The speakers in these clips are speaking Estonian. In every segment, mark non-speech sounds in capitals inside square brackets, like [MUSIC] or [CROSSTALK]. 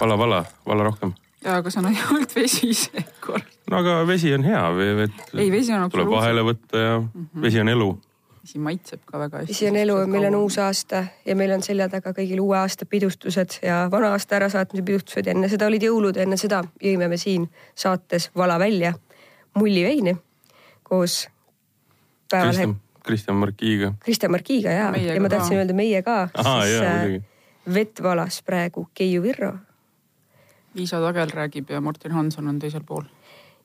vala, vala, vala rohkem. ja aga see on ainult vesi seekord. no aga vesi on hea, vett ei, vesi on tuleb absoluutselt, vahele võtta ja mm -hmm. vesi on elu. vesi maitseb ka väga hästi. vesi on elu ja meil on uus aasta ja meil on selja taga kõigil uue aasta pidustused ja vana aasta ärasaatmise pidustused ja enne seda olid jõulud ja enne seda jõime me siin saates Vala välja mulliveini koos päevalehe Kristjan, Kristjan Markiga. Kristjan Markiga ja, Meiega ja ma tahtsin öelda meie ka, jaa, äh, vett valas praegu Keiu Virro Liisa Tagel räägib ja Martin Hanson on teisel pool.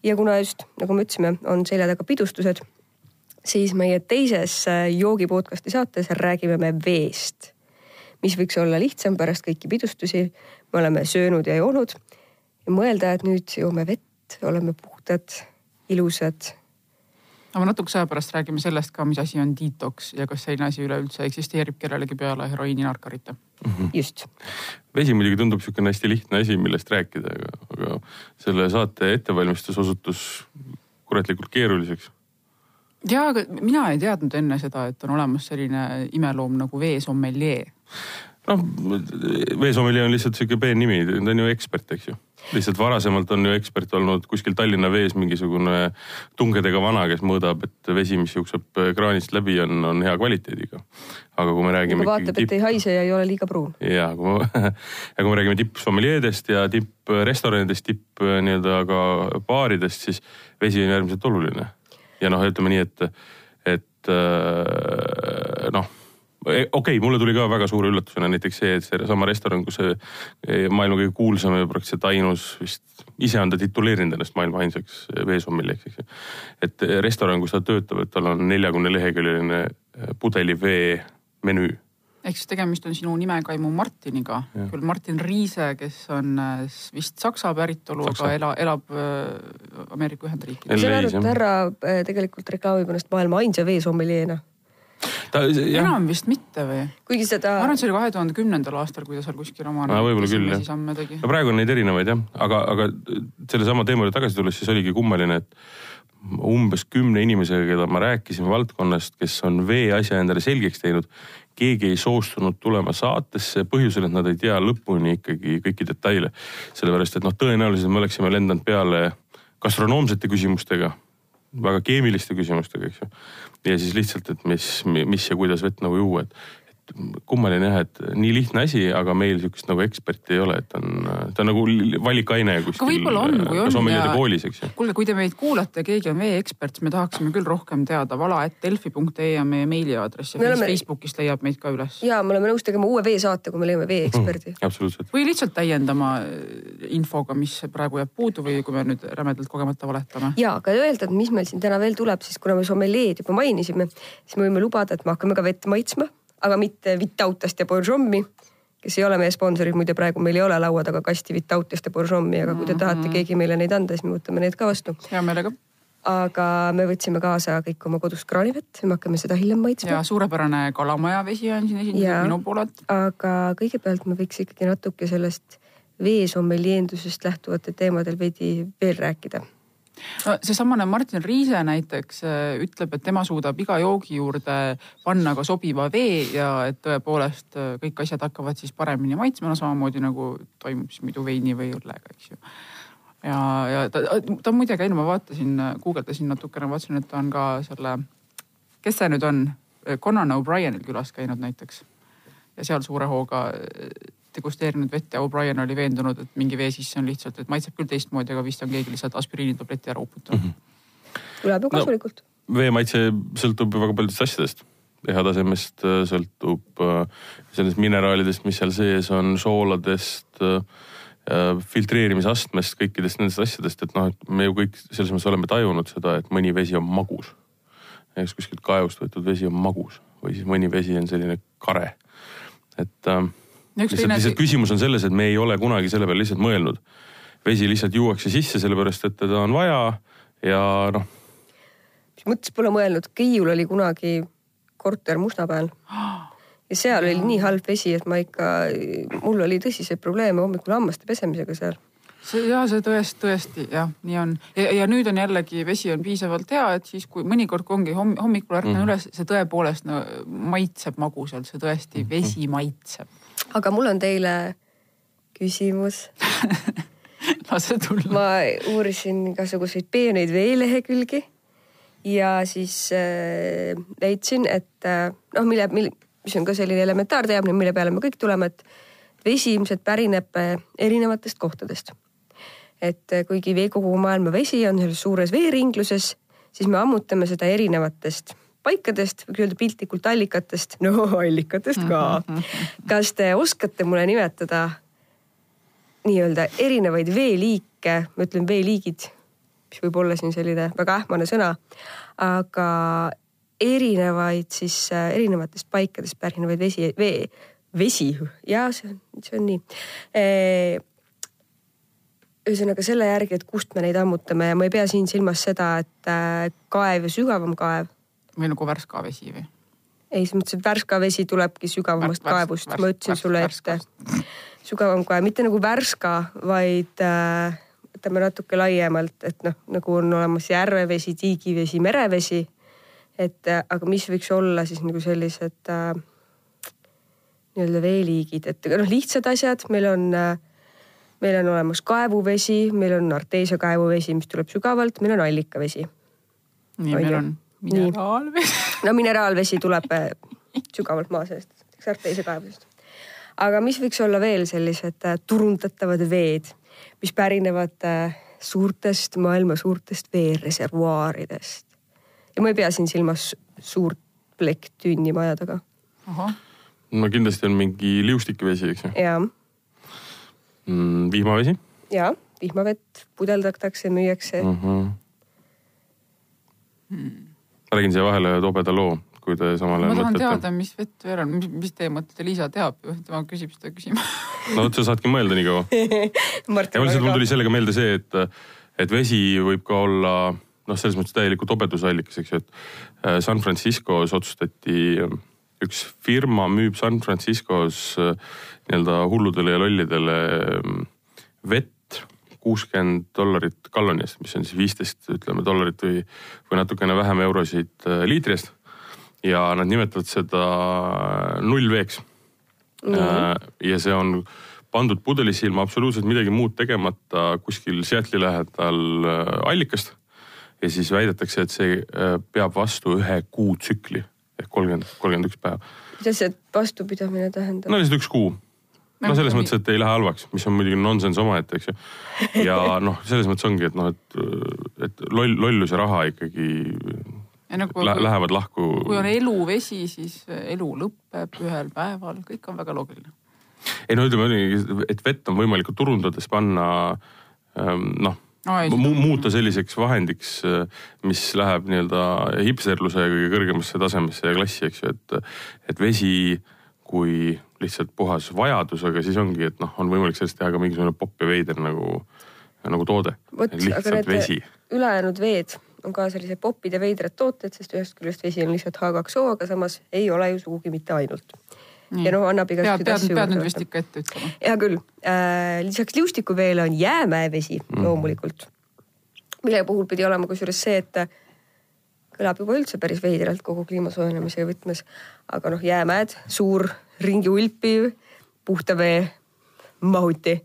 ja kuna just nagu me ütlesime, on selja taga pidustused, siis meie teises äh, joogi podcast'i saates räägime me veest, mis võiks olla lihtsam pärast kõiki pidustusi. me oleme söönud ja joonud ja mõelda, et nüüd joome vett, oleme puhtad, ilusad. Aga natukese aja pärast räägime sellest ka, mis asi on detox ja kas selline asi üleüldse eksisteerib kellelegi peale heroiininarkarite. just, vesi muidugi tundub niisugune hästi lihtne asi, millest rääkida, aga, aga selle saate ettevalmistus osutus kuratlikult keeruliseks. ja, aga mina ei teadnud enne seda, et on olemas selline imeloom nagu veesommeljee. noh, veesommelier on lihtsalt sihuke peen nimi, ta on ju ekspert, eks ju. Lihtsalt varasemalt on ju ekspert olnud kuskil Tallinna vees mingisugune tungedega vana, kes mõõdab, et vesi, mis jookseb kraanist läbi, on, on hea kvaliteediga. aga kui me räägime vaatab, et ei haise ja ei ole liiga pruun. ja kui me, [LAUGHS] ja kui me räägime tippsommeljeedest ja tipprestoranidest, tipp nii-öelda ka baaridest, siis vesi on äärmiselt oluline. ja noh, ütleme nii, et, et äh, noh, okei okay,, mulle tuli ka väga suure üllatusena näiteks see, et seesama restoran, kus see eh, maailma kõige kuulsam ja praktiliselt ainus vist, ise on ta tituleerinud ennast maailma ainsaks veesommeljeks, eks ju. et restoran, kus ta töötab, et tal on neljakümne leheküljeline eh, pudelivee menüü ehk siis tegemist on sinu nimekaimu Martiniga, küll Martin Riise, kes on äh, vist Saksa päritolu, aga ela, elab äh, Ameerika Ühendriikides. ma saan aru, et härra tegelikult reklaamib ennast maailma ainsa veesommeljeena. Ta jah, enam vist mitte või? kuigi seda ma arvan, et see oli kahe tuhande kümnendal aastal, kui ta seal kuskil oma võib-olla küll, jah. no. praegu on neid erinevaid jah, aga, aga sellesama teema juurde tagasi tulles, siis oligi kummaline, et umbes kümne inimesega, keda ma rääkisin valdkonnast, kes on vee asja endale selgeks teinud, keegi ei soostunud tulema saatesse põhjusel, et nad ei tea lõpuni ikkagi kõiki detaile. sellepärast, et noh, tõenäoliselt me oleksime lendanud peale gastronoomsete küsimustega, väga keemiliste küsimustega, eks ju. ja siis lihtsalt, et mis, mis ja kuidas vett nagu juua, et kummaline jah, et nii lihtne asi, aga meil sihukest nagu eksperti ei ole, et on, ta on nagu li- valikaine kuskil. võib-olla on, kui on ja- koolis, eks ju. kuulge, kui te meid kuulate keegi on veeekspert, siis me tahaksime küll rohkem teada. vala.delfi.ee on meie meiliaadress ja Me oleme- Facebookist leiab meid ka üles. ja me oleme nõus tegema uue veesaate, kui me leiame veeeksperdi. absoluutselt. või lihtsalt täiendama äh, infoga, mis praegu jääb puudu või kui me nüüd rämedalt kogemata valetame. ja aga öelda, et mis meil siin täna veel tuleb, siis kuna me sommeljeed juba mainisime, siis me võime lubada, et me hakkame ka vett maitsma, aga mitte Vitautast ja Borjomi, kes ei ole meie sponsorid, muide praegu meil ei ole laua taga kasti Vitautast ja Borjomi, aga kui te tahate keegi meile neid anda, siis me võtame need ka vastu. hea meelega. aga me võtsime kaasa kõik oma kodust kraanivett, me hakkame seda hiljem maitsma ja. suurepärane kalamaja vesi on siin esindatud minu poolelt. aga kõigepealt me võiks ikkagi natuke sellest veesommeljeendusest lähtuvate teemadel veidi veel rääkida no seesamane Martin Riise näiteks äh, ütleb, et tema suudab iga joogi juurde panna ka sobiva vee ja et tõepoolest äh, kõik asjad hakkavad siis paremini maitsma, no samamoodi nagu toimub siis muidu veini või õllega, eks ju. ja, ja ta, ta on muide käinud, ma vaatasin, guugeldasin natukene, vaatasin, et ta on ka selle, kes see nüüd on, Conan O'Brienil külas käinud näiteks ja seal suure hooga degusteerinud vett ja O'Brien oli veendunud, et mingi vee sisse on lihtsalt, et maitseb küll teistmoodi, aga vist on keegi lihtsalt aspiriinitableti ära uputanud mm. -hmm. tuleb ju kasulikult no.. vee maitse sõltub ju väga paljudest asjadest. pH-tasemest äh, sõltub äh, sellest mineraalidest, mis seal sees on, sooladest, filtreerimisastmest, kõikidest nendest asjadest, et noh, et me ju kõik selles mõttes oleme tajunud seda, et mõni vesi on magus. näiteks kuskilt kaevust võetud vesi on magus või siis mõni vesi on selline kare. et äh, lihtsalt, teine lihtsalt küsimus on selles, et me ei ole kunagi selle peale lihtsalt mõelnud. vesi lihtsalt juuakse sisse, sellepärast et teda on vaja ja noh, mis mõttes pole mõelnud, Keiul oli kunagi korter Mustamäel ja seal oli nii halb vesi, et ma ikka, mul oli tõsiseid probleeme hommikul hammaste pesemisega seal. see ja see tõesti, tõesti jah, nii on ja, ja nüüd on jällegi vesi on piisavalt hea, et siis kui mõnikord, kui ongi homm, hommikul ärkan mm. -hmm. üles, see tõepoolest no, maitseb magusalt, see tõesti vesi maitseb. Aga mul on teile küsimus. [LAUGHS] lase tulla. ma uurisin igasuguseid peeneid veelehekülgi ja siis äh, leidsin, et äh, noh, mille, mille, mis on ka selline elementaarteadmine, mille peale me kõik tuleme, et vesi ilmselt pärineb äh, erinevatest kohtadest. et äh, kuigi kogu maailma vesi on selles suures veeringluses, siis me ammutame seda erinevatest paikadest, võiks öelda piltlikult allikatest, no allikatest ka. [LAUGHS] kas te oskate mulle nimetada nii-öelda erinevaid veeliike, ma ütlen veeliigid, mis võib olla siin selline väga ähmane sõna, aga erinevaid siis äh, erinevatest paikadest pärinevaid vesi, vee, vesi ja see on, see on nii e, ühesõnaga selle järgi, et kust me neid ammutame ja ma ei pea siin silmas seda, et äh, kaev ja sügavam kaev. Või nagu Värska vesi või? ei, selles mõttes, et Värska vesi tulebki sügavamast Värsk- kaevust, värsk- ma ütlesin värsk- sulle värska. ette. sügavam kaev, mitte nagu Värska, vaid äh, ütleme natuke laiemalt, et noh, nagu on olemas järvevesi, tiigivesi, merevesi. et äh, aga mis võiks olla siis nagu sellised äh, nii-öelda veeliigid, et noh, lihtsad asjad, meil on äh, meil on olemas kaevuvesi, meil on arteesia kaevuvesi, mis tuleb sügavalt, meil on allikavesi. nii, meil on mineraalvesi. no mineraalvesi tuleb äh, sügavalt maa seest, näiteks arteesia kaevusest. aga mis võiks olla veel sellised äh, turundatavad veed, mis pärinevad äh, suurtest, maailma suurtest veereservuaaridest. ja ma ei pea siin silmas suurt plekk tünni maja taga. no kindlasti on mingi liustikvesi, eks ju ja, mm,. vihmavesi ja vihmavett pudeldatakse, müüakse mm. -hmm. Ma räägin siia vahele tobeda loo, kui te samal ma ajal tahan mõtlete teada, mis vett veel on, mis, teie mõtlete, Liisa teab ju, tema küsib seda küsima. no vot, sa saadki mõelda nii kaua. [LAUGHS] Ja lihtsalt mul tuli sellega meelde see, et, et vesi võib ka olla noh, selles mõttes täielikult obedusallikas, eks ju, et äh, San Franciscos otsustati, üks firma müüb San Franciscos äh, nii-öelda hulludele ja lollidele vett kuuskümmend dollarit galloni eest, mis on siis viisteist, ütleme dollarit või, või natukene vähem eurosid äh, liitri eest. ja nad nimetavad seda nullveeks Äh, ja see on pandud pudelisse ilma absoluutselt midagi muud tegemata kuskil Seattle'i lähedal äh, allikast. ja siis väidetakse, et see äh, peab vastu ühe kuu tsükli ehk kolmkümmend, kolmkümmend üks päeva. kuidas see vastupidamine tähendab no lihtsalt üks kuu. No selles mõttes, et ei lähe halvaks, mis on muidugi nonsense omaette, eks ju. ja [LAUGHS] noh, selles mõttes ongi, et noh, et, et loll, lollus ja raha ikkagi nagu lä lähevad lahku. kui on eluvesi, siis elu lõpeb ühel päeval, kõik on väga loogiline. ei no ütleme nii, et vett on võimalik turundades panna ähm, noh No, mu, muuta selliseks vahendiks, mis läheb nii-öelda hipsterluse kõige kõrgemasse tasemesse ja klassi, eks ju, et, et vesi kui lihtsalt puhas vajadus, aga siis ongi, et noh, on võimalik sellest teha ka mingisugune popp ja veider nagu, nagu toode. lihtsalt vesi. ülejäänud veed on ka sellised popid ja veidrad tooted, sest ühest küljest vesi on lihtsalt H2O, aga samas ei ole ju sugugi mitte ainult. ja noh, annab igasuguseid asju pead nüüd vist ikka ette ütlema. hea küll äh,, lisaks liustikuveele on jäämäevesi mm. loomulikult, mille puhul pidi olema kusjuures see, et äh, kõlab juba üldse päris veidralt kogu kliima soojenemise võtmes. aga noh, jäämäed, suur ringi ulpiv puhta vee mahuti.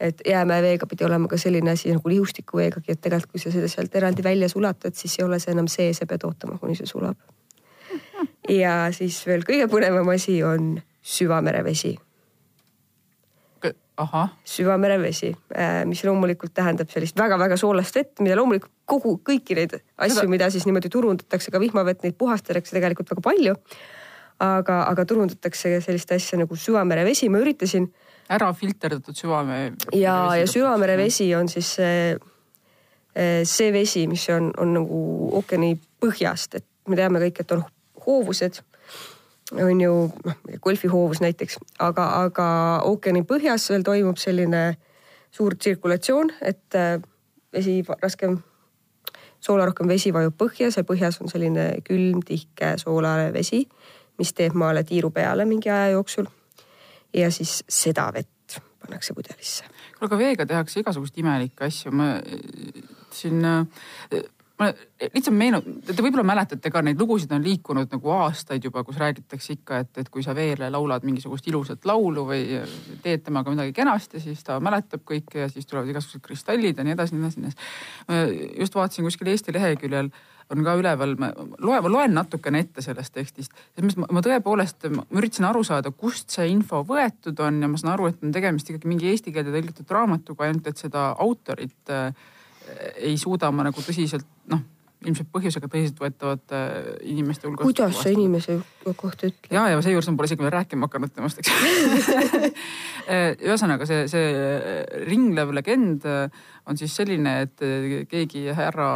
et jäämäeveega pidi olema ka selline asi nagu liustikuveegagi, et tegelikult kui sa seda sealt eraldi välja sulatad, siis ei ole see enam see, sa pead ootama, kuni see sulab. ja siis veel kõige põnevam asi on süvamerevesi ahah, süvamerevesi, mis loomulikult tähendab sellist väga-väga soolast vett, mida loomulikult kogu, kõiki neid asju Seda-, mida siis niimoodi turundatakse, ka vihmavett, neid puhastatakse tegelikult väga palju. aga, aga turundatakse sellist asja nagu süvamerevesi, ma üritasin ära filterdatud süvamere. ja, ja süvamerevesi on siis see, see vesi, mis on, on nagu ookeani põhjast, et me teame kõik, et on hoovused on ju noh, golfihoovus näiteks, aga, aga ookeani põhjas veel toimub selline suur tsirkulatsioon, et äh, vesi, raskem, soolarohkem vesi vajub põhja, seal põhjas on selline külm, tihke soolane vesi, mis teeb maale tiiru peale mingi aja jooksul. ja siis seda vett pannakse pudelisse. kuule, aga veega tehakse igasuguseid imelikke asju, ma äh, siin äh, ma lihtsalt meenutan, te võib-olla mäletate ka neid lugusid on liikunud nagu aastaid juba, kus räägitakse ikka, et, et kui sa veele laulad mingisugust ilusat laulu või teed temaga midagi kenasti, siis ta mäletab kõike ja siis tulevad igasugused kristallid ja nii edasi, nii edasi, nii edasi. just vaatasin kuskil Eesti leheküljel on ka üleval, ma loen, ma loen natukene ette sellest tekstist. selles mõttes ma tõepoolest, ma üritasin aru saada, kust see info võetud on ja ma saan aru, et on tegemist ikkagi mingi eesti keelde tõlgitud raamatuga, ainult et seda autorit äh, ei suuda ma nagu tõsiselt noh, ilmselt põhjusega tõsiseltvõetavate inimeste hulgas. kuidas sa inimese kohta ütled? ja, ja seejuures ma pole isegi veel rääkima hakanud temast, eks [LAUGHS] ühesõnaga see, see ringlev legend on siis selline, et keegi härra,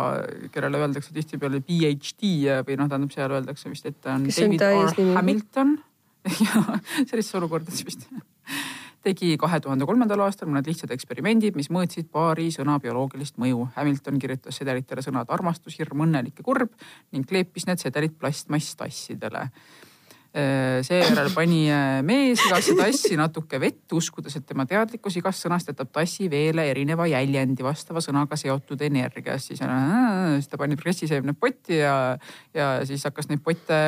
kellele öeldakse tihtipeale PhD või noh, tähendab seal öeldakse vist, et on Kes on David ta R? Hamilton [LAUGHS] ja sellistes olukordades vist tegi kahe tuhande kolmandal aastal mõned lihtsad eksperimendid, mis mõõtsid paari sõna bioloogilist mõju. Hamilton kirjutas sedelitele sõnad armastus, hirm, õnnelik ja kurb ning kleepis need sedelid plastmasstassidele. seejärel pani mees igasse tassi natuke vett, uskudes, et tema teadlikkus igast sõnast jätab tassi veele erineva jäljendi vastava sõnaga seotud energiast. siis, siis ta pani pressiseemned potti ja, ja siis hakkas neid potte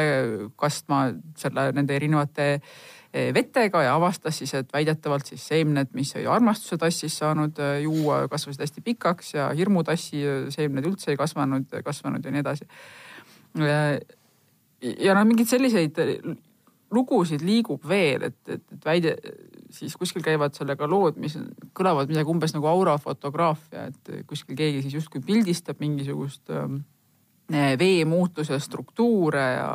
kastma selle, nende erinevate eh, vetega ja avastas siis, et väidetavalt siis seemned, mis oli armastuse tassis saanud eh, juua, kasvasid hästi pikaks ja hirmutassi seemned üldse ei kasvanud, kasvanud ja nii edasi. ja noh, mingeid selliseid lugusid liigub veel, et, et, et väide, siis kuskil käivad sellega lood, mis kõlavad midagi umbes nagu aurafotograafia, et kuskil keegi siis justkui pildistab mingisugust ähm, vee muutuse struktuure ja,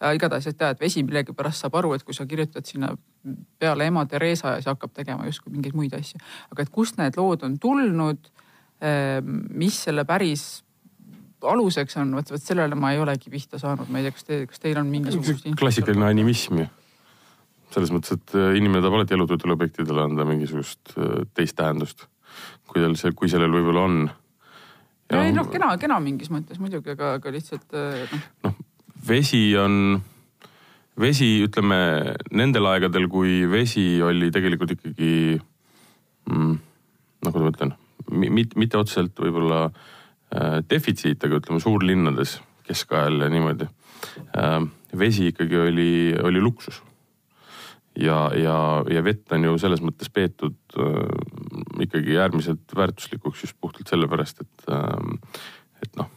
ja igatahes, et tead, vesi millegipärast saab aru, et kui sa kirjutad sinna peale ema Theresa ja see hakkab tegema justkui mingeid muid asju. aga et kust need lood on tulnud, mis selle päris aluseks on, vot, vot sellele ma ei olegi pihta saanud, ma ei tea, kas te, kas teil on mingisugust klassikaline animism ju. selles mõttes, et äh, inimene tahab alati elutöötele objektidele anda mingisugust äh, teist tähendust. kui tal see, kui sellel võib-olla on. Ei noh, kena, kena mingis mõttes muidugi, aga, aga lihtsalt noh. noh, vesi on, vesi, ütleme nendel aegadel, kui vesi oli tegelikult ikkagi mm, nagu ma ütlen, mitte otseselt võib-olla äh, defitsiit, aga ütleme suurlinnades keskajal ja niimoodi äh,. vesi ikkagi oli, oli luksus. Ja, ja, ja vett on ju selles mõttes peetud äh, ikkagi äärmiselt väärtuslikuks just puhtalt sellepärast, et äh,, et noh,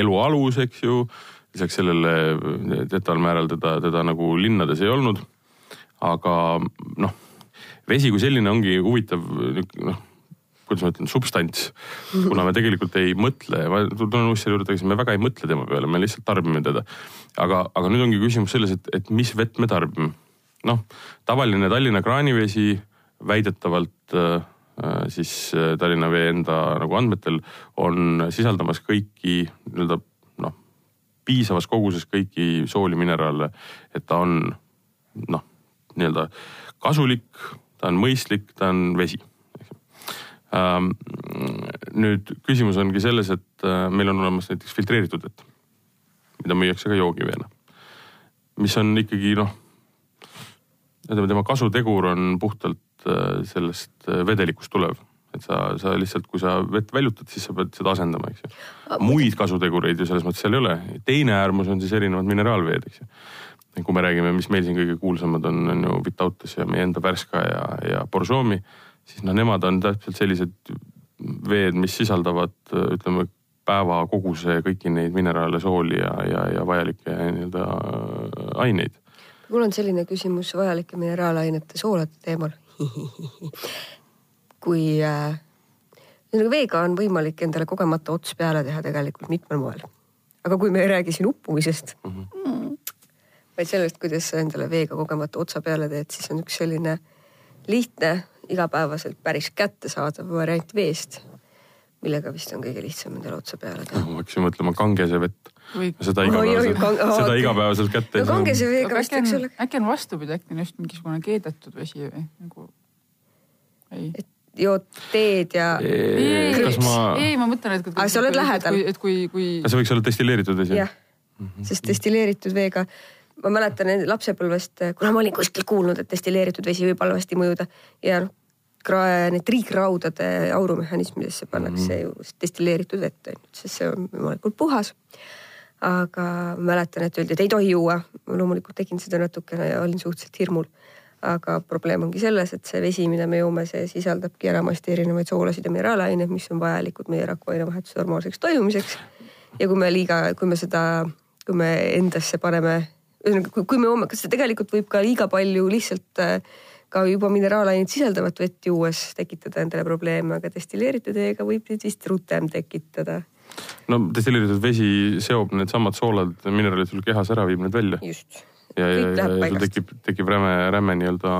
elu alus, eks ju. lisaks sellele teataval määral teda, teda nagu linnades ei olnud. aga noh, vesi kui selline ongi huvitav noh kuidas ma ütlen, substants. kuna me tegelikult ei mõtle, ma tulen uuesti selle juurde tagasi, me väga ei mõtle tema peale, me lihtsalt tarbime teda. aga, aga nüüd ongi küsimus selles, et, et mis vett me tarbime. Noh, tavaline Tallinna kraanivesi väidetavalt äh, siis äh, Tallinna Vee enda nagu andmetel on sisaldamas kõiki nii-öelda noh, piisavas koguses kõiki sooli, mineraale, et ta on noh, nii-öelda kasulik, ta on mõistlik, ta on vesi Ähm, nüüd küsimus ongi selles, et äh, meil on olemas näiteks filtreeritud vett, mida müüakse ka joogiveena. mis on ikkagi noh, ütleme tema kasutegur on puhtalt äh, sellest äh, vedelikust tulev. et sa, sa lihtsalt, kui sa vett väljutad, siis sa pead seda asendama, eks ju. muid kasutegureid ju selles mõttes seal ei ole. teine äärmus on siis erinevad mineraalveed, eks ju kui me räägime, mis meil siin kõige kuulsamad on, on ju Vitautas ja meie enda Värska ja, ja Boržomi siis noh, nemad on täpselt sellised veed, mis sisaldavad ütleme päeva koguse kõiki neid mineraale, sooli ja, ja, ja vajalikke nii-öelda aineid. Mul on selline küsimus vajalike mineraalainete soolade teemal [LAUGHS] kui äh, ühesõnaga veega on võimalik endale kogemata ots peale teha tegelikult mitmel moel. aga kui me ei räägi siin uppumisest mm, -hmm. vaid sellest, kuidas sa endale veega kogemata otsa peale teed, siis on üks selline lihtne igapäevaselt päris kättesaadav variant veest, millega vist on kõige lihtsam endale otsa peale teha. ma hakkasin mõtlema kangese vett. Või... seda igapäevaselt, kang... seda igapäevaselt kätte ei saa. kangese veega vist, eks ole. äkki on vastupidi, äkki on just mingisugune keedetud vesi või nagu ei et jood teed ja. ei, ma. ei, ma mõtlen, et. aga sa oled lähedal. et kui, kui. see võiks olla destilleeritud vesi? jah, sest destilleeritud veega ma mäletan lapsepõlvest, kuna ma olin kuskilt kuulnud, et destilleeritud vesi võib halvasti mõjuda ja noh, need triigraudade aurumehhanismidesse pannakse mm -hmm. ju destilleeritud vett sest see on võimalikult puhas. aga mäletan, et öeldi, et ei tohi juua. ma loomulikult tegin seda natukene ja olin suhteliselt hirmul. aga probleem ongi selles, et see vesi, mida me joome, see sisaldabki enamasti erinevaid soolasid ja mineraalaineid, mis on vajalikud meie rakkuainevahetuse normaalseks toimumiseks. ja kui me liiga, kui me seda, kui me endasse paneme ühesõnaga, kui me joome, kas see tegelikult võib ka liiga palju lihtsalt äh, ka juba mineraalaineid sisaldavat vett juues tekitada endale probleeme, aga destilleeritud veega võib neid vist rutem tekitada. no destilleeritud vesi seob needsamad soolad, mineraalid sul kehas ära, viib need välja. just ja, ja, ja, ja sul tekib, tekib räme, räme nii-öelda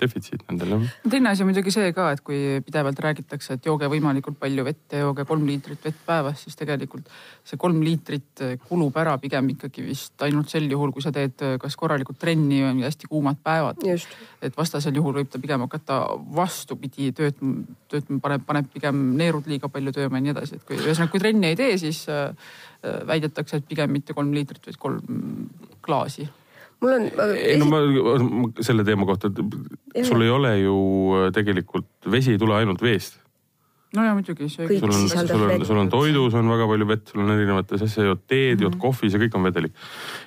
defitsiit nendel jah. teine asi on muidugi see ka, et kui pidevalt räägitakse, et jooge võimalikult palju vett ja jooge kolm liitrit vett päevas, siis tegelikult see kolm liitrit kulub ära pigem ikkagi vist ainult sel juhul, kui sa teed kas korralikult trenni või hästi kuumad päevad. et vastasel juhul võib ta pigem hakata vastupidi töötama, töötama, paneb, paneb pigem neerud liiga palju tööma ja nii edasi, et kui ühesõnaga, kui trenni ei tee, siis äh, väidetakse, et pigem mitte kolm liitrit, vaid kolm klaasi mul on. ei no ma selle teema kohta, et sul ei ole ju äh, tegelikult, vesi ei tule ainult veest. no ja muidugi. sul on, sul on, sul on toidus on väga palju vett, sul on erinevates asjades, jood teed, jood mm -hmm. kohvi, see kõik on vedelik.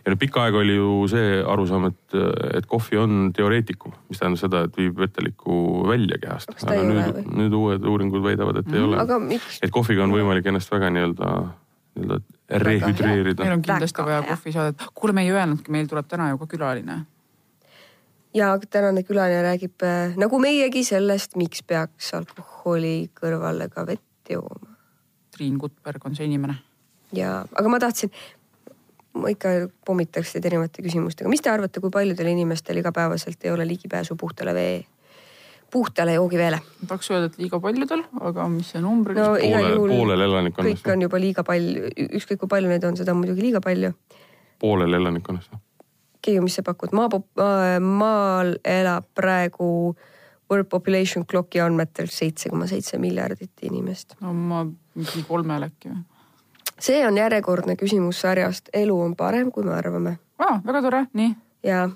ja nüüd pikka aega oli ju see arusaam, et, et kohvi on teoreetikum, mis tähendab seda, et viib vetelikku välja kehast. aga nüüd, nüüd uued uuringud väidavad, et mm -hmm. ei ole. et kohviga on võimalik ennast väga nii-öelda, nii-öelda rehüdreerida. meil on kindlasti vaja kohvisaadet. kuule, me ei öelnudki, meil tuleb täna ju ka külaline. ja tänane külaline räägib äh, nagu meiegi sellest, miks peaks alkoholi kõrvale ka vett jooma. Triin Kutberg on see inimene. ja, aga ma tahtsin, ma ikka pommitaks teid erinevate küsimustega, mis te arvate, kui paljudel inimestel igapäevaselt ei ole ligipääsu puhtale vee puhtale joogiveele. tahaks öelda, et liiga paljudel, aga mis see number no,? poolel, poolel elanikkonnast. kõik on juba liiga palju, ükskõik kui palju neid on, seda on muidugi liiga palju. poolel elanikkonnast? Keiu, mis sa pakud, maa, maal elab praegu World Population Clocki andmetel seitse koma seitse miljardit inimest. no ma mingi kolmel äkki või? see on järjekordne küsimus sarjast Elu on parem, kui me arvame. aa, väga tore, nii. ja,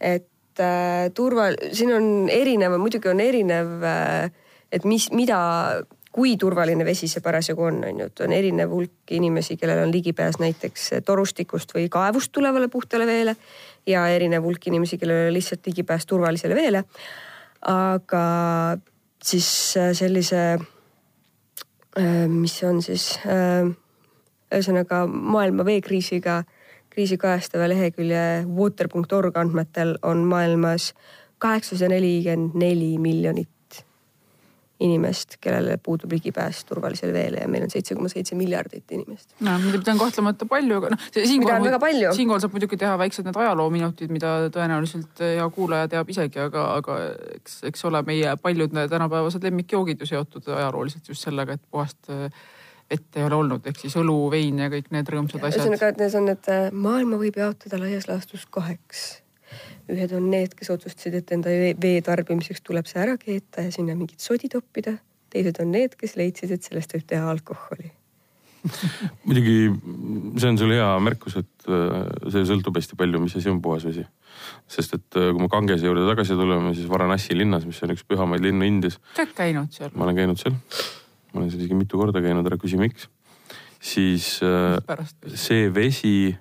et äh, turva, siin on erinev, muidugi on erinev äh,, et mis, mida, kui turvaline vesi see parasjagu on, on ju, et on erinev hulk inimesi, kellel on ligipääs näiteks torustikust või kaevust tulevale puhtale veele ja erinev hulk inimesi, kellel on lihtsalt ligipääs turvalisele veele. aga siis äh, sellise, äh, mis on siis äh, ühesõnaga maailma veekriisiga kriisi kajastava lehekülje water.org andmetel on maailmas kaheksasada nelikümmend neli miljonit inimest, kellele puudub ligipääs turvalisele veele ja meil on seitse koma seitse miljardit inimest. no mida on kahtlemata palju, aga noh, siinkohal, siinkohal saab muidugi teha väiksed need ajaloominutid, mida tõenäoliselt hea kuulaja teab isegi, aga, aga eks, eks ole, meie paljud tänapäevased lemmikjoogid ju seotud ajalooliselt just sellega, et puhast vett ei ole olnud, ehk siis õlu, vein ja kõik need rõõmsad asjad. ühesõnaga, et need on need, äh, maailma võib jaotada laias laastus kaheks. ühed on need, kes otsustasid, et enda vee tarbimiseks tuleb see ära keeta ja sinna mingit sodi toppida. teised on need, kes leidsid, et sellest võib teha alkoholi [LAUGHS] muidugi see on sul hea märkus, et äh, see sõltub hästi palju, mis asi on puhas vesi. sest et äh, kui me Kangese juurde tagasi tuleme, siis Varanasi linnas, mis on üks pühamaid linnu Indias. sa oled käinud seal? ma olen käinud seal ma olen seal isegi mitu korda käinud, ära küsi miks. siis äh, see vesi,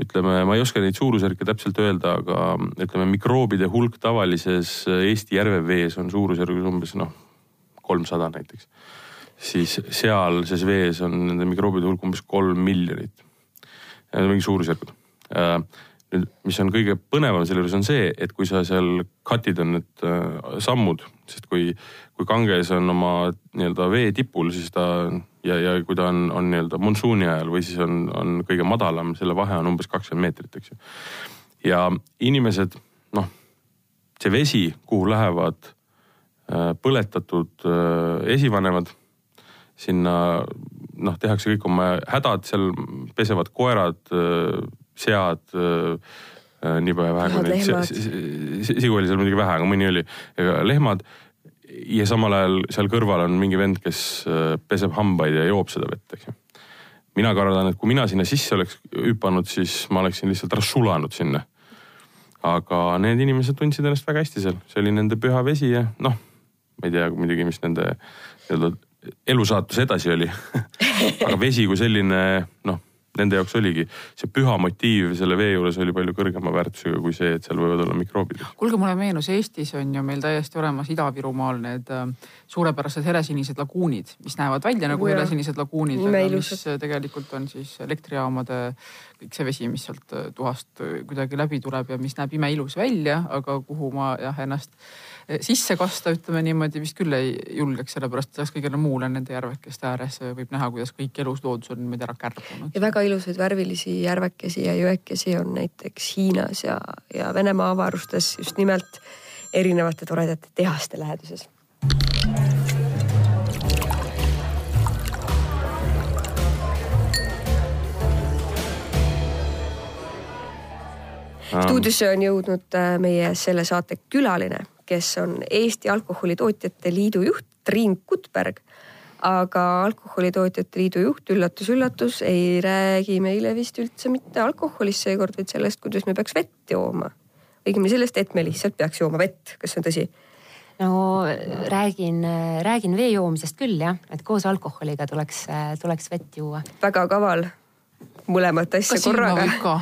ütleme, ma ei oska neid suurusjärke täpselt öelda, aga ütleme, mikroobide hulk tavalises äh, Eesti järvevees on suurusjärgus umbes noh, kolmsada näiteks. siis sealses vees on nende mikroobide hulk umbes kolm miljonit. mingi suurusjärgud nüüd, mis on kõige põnevam selle juures on see, et kui sa seal cut'id on need äh, sammud, sest kui, kui Ganges on oma nii-öelda vee tipul, siis ta ja, ja kui ta on, on nii-öelda monsuuni ajal või siis on, on kõige madalam, selle vahe on umbes kakskümmend meetrit, eks ju. ja inimesed, noh, see vesi, kuhu lähevad äh, põletatud äh, esivanemad, sinna noh, tehakse kõik oma hädad, seal pesevad koerad äh,, sead nii palju vähe kui neid, sigu oli seal muidugi vähe, aga mõni oli, lehmad ja samal ajal seal kõrval on mingi vend, kes peseb hambaid ja joob seda vett, eks ju. mina kardan, et kui mina sinna sisse oleks hüpanud, siis ma oleksin lihtsalt ära sulanud sinna. aga need inimesed tundsid ennast väga hästi seal, see oli nende püha vesi ja noh, ma ei tea muidugi, mis nende nii-öelda elusaatus edasi oli [LAUGHS] aga vesi kui selline noh nende jaoks oligi see püha motiiv selle vee juures oli palju kõrgema väärtusega kui see, et seal võivad olla mikroobid. kuulge, mulle meenus, Eestis on ju meil täiesti olemas Ida-Virumaal need äh, suurepärased helesinised laguunid, mis näevad välja nagu ja. helesinised laguunid, aga mis tegelikult on siis elektrijaamade kõik see vesi, mis sealt äh, tuhast äh, kuidagi läbi tuleb ja mis näeb imeilus välja, aga kuhu ma jah ennast sisse kasta, ütleme niimoodi, vist küll ei julgeks, sellepärast et lisaks kõigele muule nende järvekeste ääres võib näha, kuidas kõik elusloodus on niimoodi ära kärbunud. ja väga ilusaid värvilisi järvekesi ja jõekesi on näiteks Hiinas ja, ja Venemaa avarustes just nimelt erinevate toredate tehaste läheduses. stuudiosse on jõudnud äh, meie selle saate külaline kes on Eesti Alkoholitootjate Liidu juht Triin Kutberg. aga Alkoholitootjate Liidu juht, üllatus-üllatus, ei räägi meile vist üldse mitte alkoholist seekord, vaid sellest, kuidas me peaks vett jooma. õigemini sellest, et me lihtsalt peaks jooma vett, kas see on tõsi? no räägin, räägin vee joomisest küll jah, et koos alkoholiga tuleks, tuleks vett juua. väga kaval, mõlemat asja Kas korraga.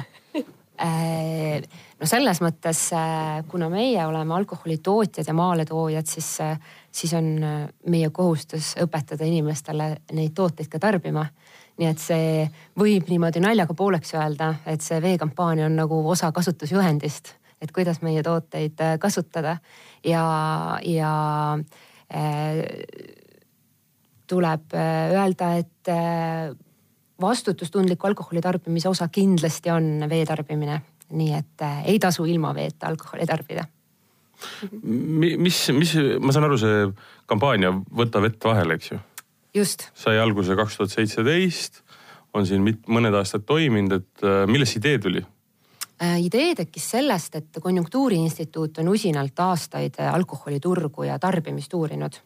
Äh, [LAUGHS] no selles mõttes, äh, kuna meie oleme alkoholitootjad ja maaletoojad, siis, äh, siis on meie kohustus õpetada inimestele neid tooteid ka tarbima. nii et see võib niimoodi naljaga pooleks öelda, et see veekampaania on nagu osa kasutusjuhendist, et kuidas meie tooteid kasutada ja, ja äh, tuleb öelda, et vastutustundliku alkoholi tarbimise osa kindlasti on vee tarbimine. Nii et äh, ei tasu ilma veeta alkoholi tarbida. mis, mis, ma saan aru, see kampaania Võta vett vahele, eks ju? just. sai alguse kaks tuhat seitseteist, on siin mit, mõned aastad toiminud, et äh, millest idee tuli? Äh, idee tekkis sellest, et Konjunktuuriinstituut on usinalt aastaid alkoholiturgu ja tarbimist uurinud.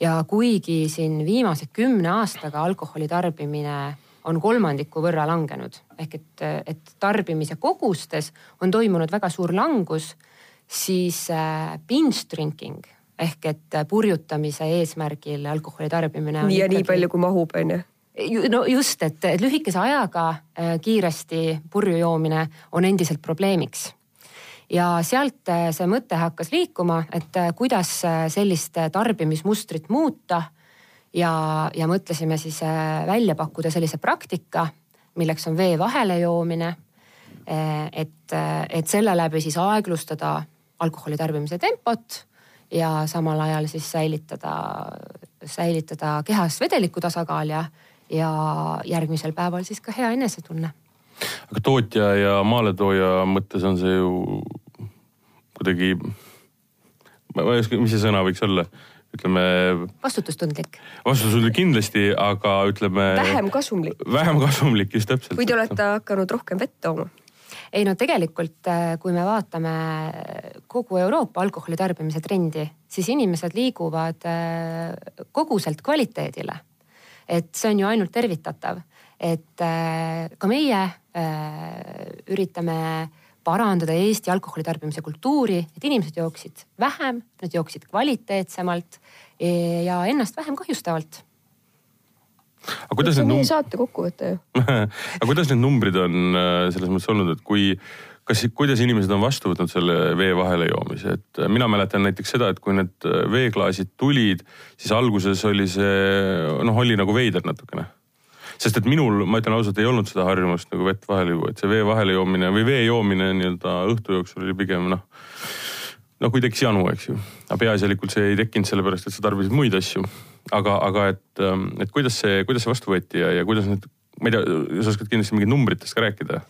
ja kuigi siin viimase kümne aastaga alkoholi tarbimine on kolmandiku võrra langenud ehk et, et tarbimise kogustes on toimunud väga suur langus, siis äh, binge drinking ehk et purjutamise eesmärgil alkoholi tarbimine. nii ja ikkagi... nii palju, kui mahub, on ju no just, et lühikese ajaga äh, kiiresti purju joomine on endiselt probleemiks. ja sealt äh, see mõte hakkas liikuma, et kuidas sellist tarbimismustrit muuta ja, ja mõtlesime siis äh, välja pakkuda sellise praktika, milleks on vee vahele joomine. Äh, et, äh, et selle läbi siis aeglustada alkoholi tarbimise tempot ja samal ajal siis säilitada, säilitada kehas vedeliku tasakaal ja, ja järgmisel päeval siis ka hea enesetunne. aga tootja ja maaletooja mõttes on see ju kuidagi, ma ei oska, mis see sõna võiks olla ütleme. vastutustundlik. vastutustundlik kindlasti, aga ütleme. vähem kasumlik. vähem kasumlik, just täpselt. või te olete hakanud rohkem vett tooma? ei no tegelikult, äh, kui me vaatame kogu Euroopa alkoholi tarbimise trendi, siis inimesed liiguvad äh, koguselt kvaliteedile. et see on ju ainult tervitatav, et äh, ka meie üritame parandada Eesti alkoholi tarbimise kultuuri, et inimesed jooksid vähem, nad jooksid kvaliteetsemalt ja ennast vähem kahjustavalt. aga kuidas need num-. saate kokkuvõte ju [LAUGHS] aga kuidas need numbrid on äh, selles mõttes olnud, et kui, kas, kuidas inimesed on vastu võtnud selle vee vahele joomise, et äh, mina mäletan näiteks seda, et kui need äh, veeklaasid tulid, siis alguses oli see noh, oli nagu veider natukene sest et minul, ma ütlen ausalt, ei olnud seda harjumust nagu vett vahele juua, et see vee vahele joomine või vee joomine nii-öelda õhtu jooksul oli pigem noh, no kui tekkis janu, eks ju. aga peaasjalikult see ei tekkinud sellepärast, et sa tarbisid muid asju. aga, aga et, ähm, et kuidas see, kuidas see vastu võeti ja, ja kuidas need, ma ei tea, sa oskad kindlasti mingit numbritest ka rääkida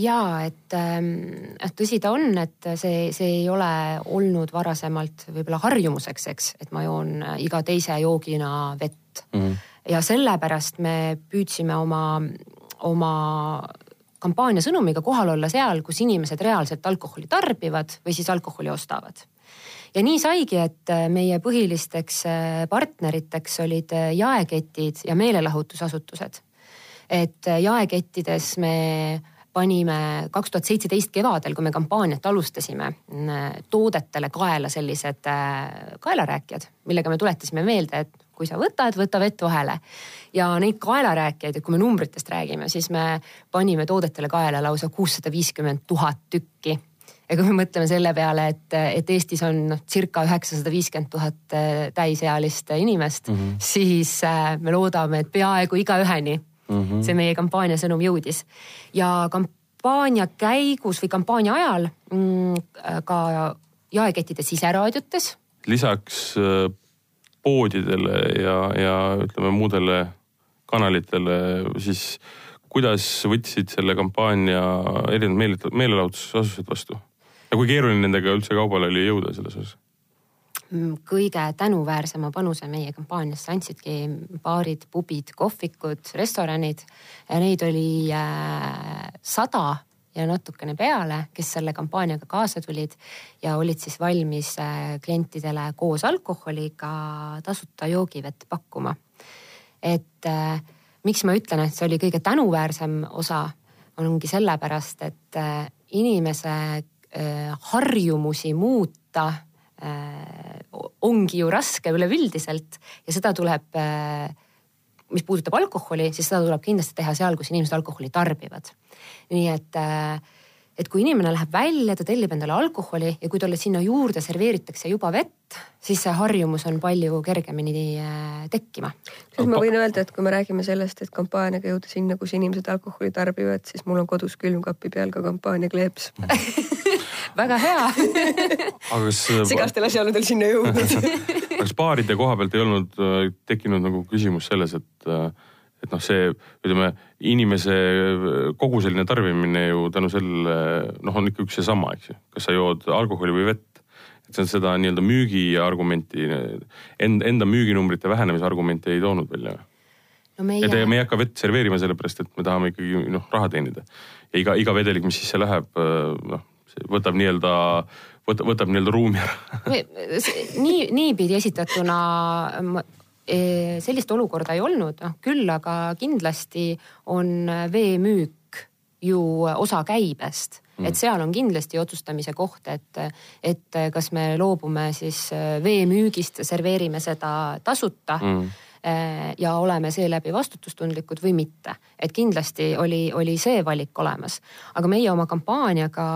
ja et ähm, tõsi ta on, et see, see ei ole olnud varasemalt võib-olla harjumuseks, eks, et ma joon iga teise joogina vett mm. -hmm ja sellepärast me püüdsime oma, oma kampaania sõnumiga kohal olla seal, kus inimesed reaalselt alkoholi tarbivad või siis alkoholi ostavad. ja nii saigi, et meie põhilisteks äh, partneriteks olid äh, jaeketid ja meelelahutusasutused. et äh, jaekettides me panime kaks tuhat seitseteist kevadel, kui me kampaaniat alustasime, toodetele kaela sellised kaelarääkijad, millega me tuletasime meelde, et kui sa võtad, võta vett vahele. ja neid kaelarääkijaid, et kui me numbritest räägime, siis me panime toodetele kaela lausa kuussada viiskümmend tuhat tükki ja kui me mõtleme selle peale, et, et Eestis on noh, circa üheksasada viiskümmend tuhat äh, täisealist inimest mm, -hmm. siis äh, me loodame, et peaaegu igaüheni mm -hmm. see meie kampaania sõnum jõudis. ja kampaania käigus või kampaania ajal mm, ka jaekettide siseraadiotes. lisaks äh, poodidele ja, ja ütleme muudele kanalitele, siis kuidas võtsid selle kampaania erinevad meelelahutusasutused vastu? ja kui keeruline nendega üldse kaubale oli jõuda selles osas? Mm, kõige tänuväärsema panuse meie kampaaniasse andsidki baarid, pubid, kohvikud, restoranid. Neid oli äh, sada ja natukene peale, kes selle kampaaniaga kaasa tulid ja olid siis valmis äh, klientidele koos alkoholiga tasuta joogivett pakkuma. et äh, miks ma ütlen, et see oli kõige tänuväärsem osa, ongi sellepärast, et inimese Äh, harjumusi muuta ongi ju raske üleüldiselt ja seda tuleb, mis puudutab alkoholi, siis seda tuleb kindlasti teha seal, kus inimesed alkoholi tarbivad. nii et äh, et kui inimene läheb välja, ta tellib endale alkoholi ja kui talle sinna juurde serveeritakse juba vett, siis see harjumus on palju kergemini äh, tekkima. siis ma võin öelda, et kui me räägime sellest, et kampaaniaga jõuda sinna, kus inimesed alkoholi tarbivad, siis mul on kodus külmkapi peal ka kampaania kleeps [LAUGHS] väga hea aga kas segastel asjaoludel sinna jõudnud [LAUGHS] kas baaride koha pealt ei olnud äh, tekkinud nagu küsimus selles, et äh, et noh, see ütleme, inimese kogu selline tarbimine ju tänu sellele noh, on ikka üks ja sama, eks ju. kas sa jood alkoholi või vett. et see on seda nii-öelda müügiargumenti, enda, enda müüginumbrite vähenemise argumenti ei toonud välja no meie... et me ei hakka vett serveerima sellepärast, et me tahame ikkagi noh, raha teenida. ja iga, iga vedelik, mis sisse läheb, noh, võtab nii-öelda, võtab, võtab nii-öelda ruumi ära. Nii, niipidi esitatuna sellist olukorda ei olnud, noh küll aga kindlasti on veemüük ju osa käibest. Mm., et seal on kindlasti otsustamise koht, et, et kas me loobume siis veemüügist, serveerime seda tasuta mm ja oleme seeläbi vastutustundlikud või mitte. et kindlasti oli, oli see valik olemas, aga meie oma kampaaniaga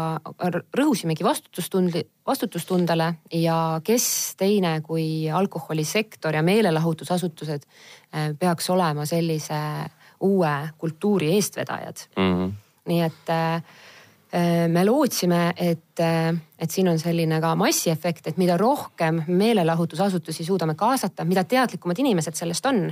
rõhusimegi vastutustundli, vastutustundele ja kes teine kui alkoholisektor ja meelelahutusasutused äh, peaks olema sellise uue kultuuri eestvedajad mm. -hmm. nii et äh, Äh, me lootsime, et, äh, et siin on selline ka massiefekt, et mida rohkem meelelahutusasutusi suudame kaasata, mida teadlikumad inimesed sellest on,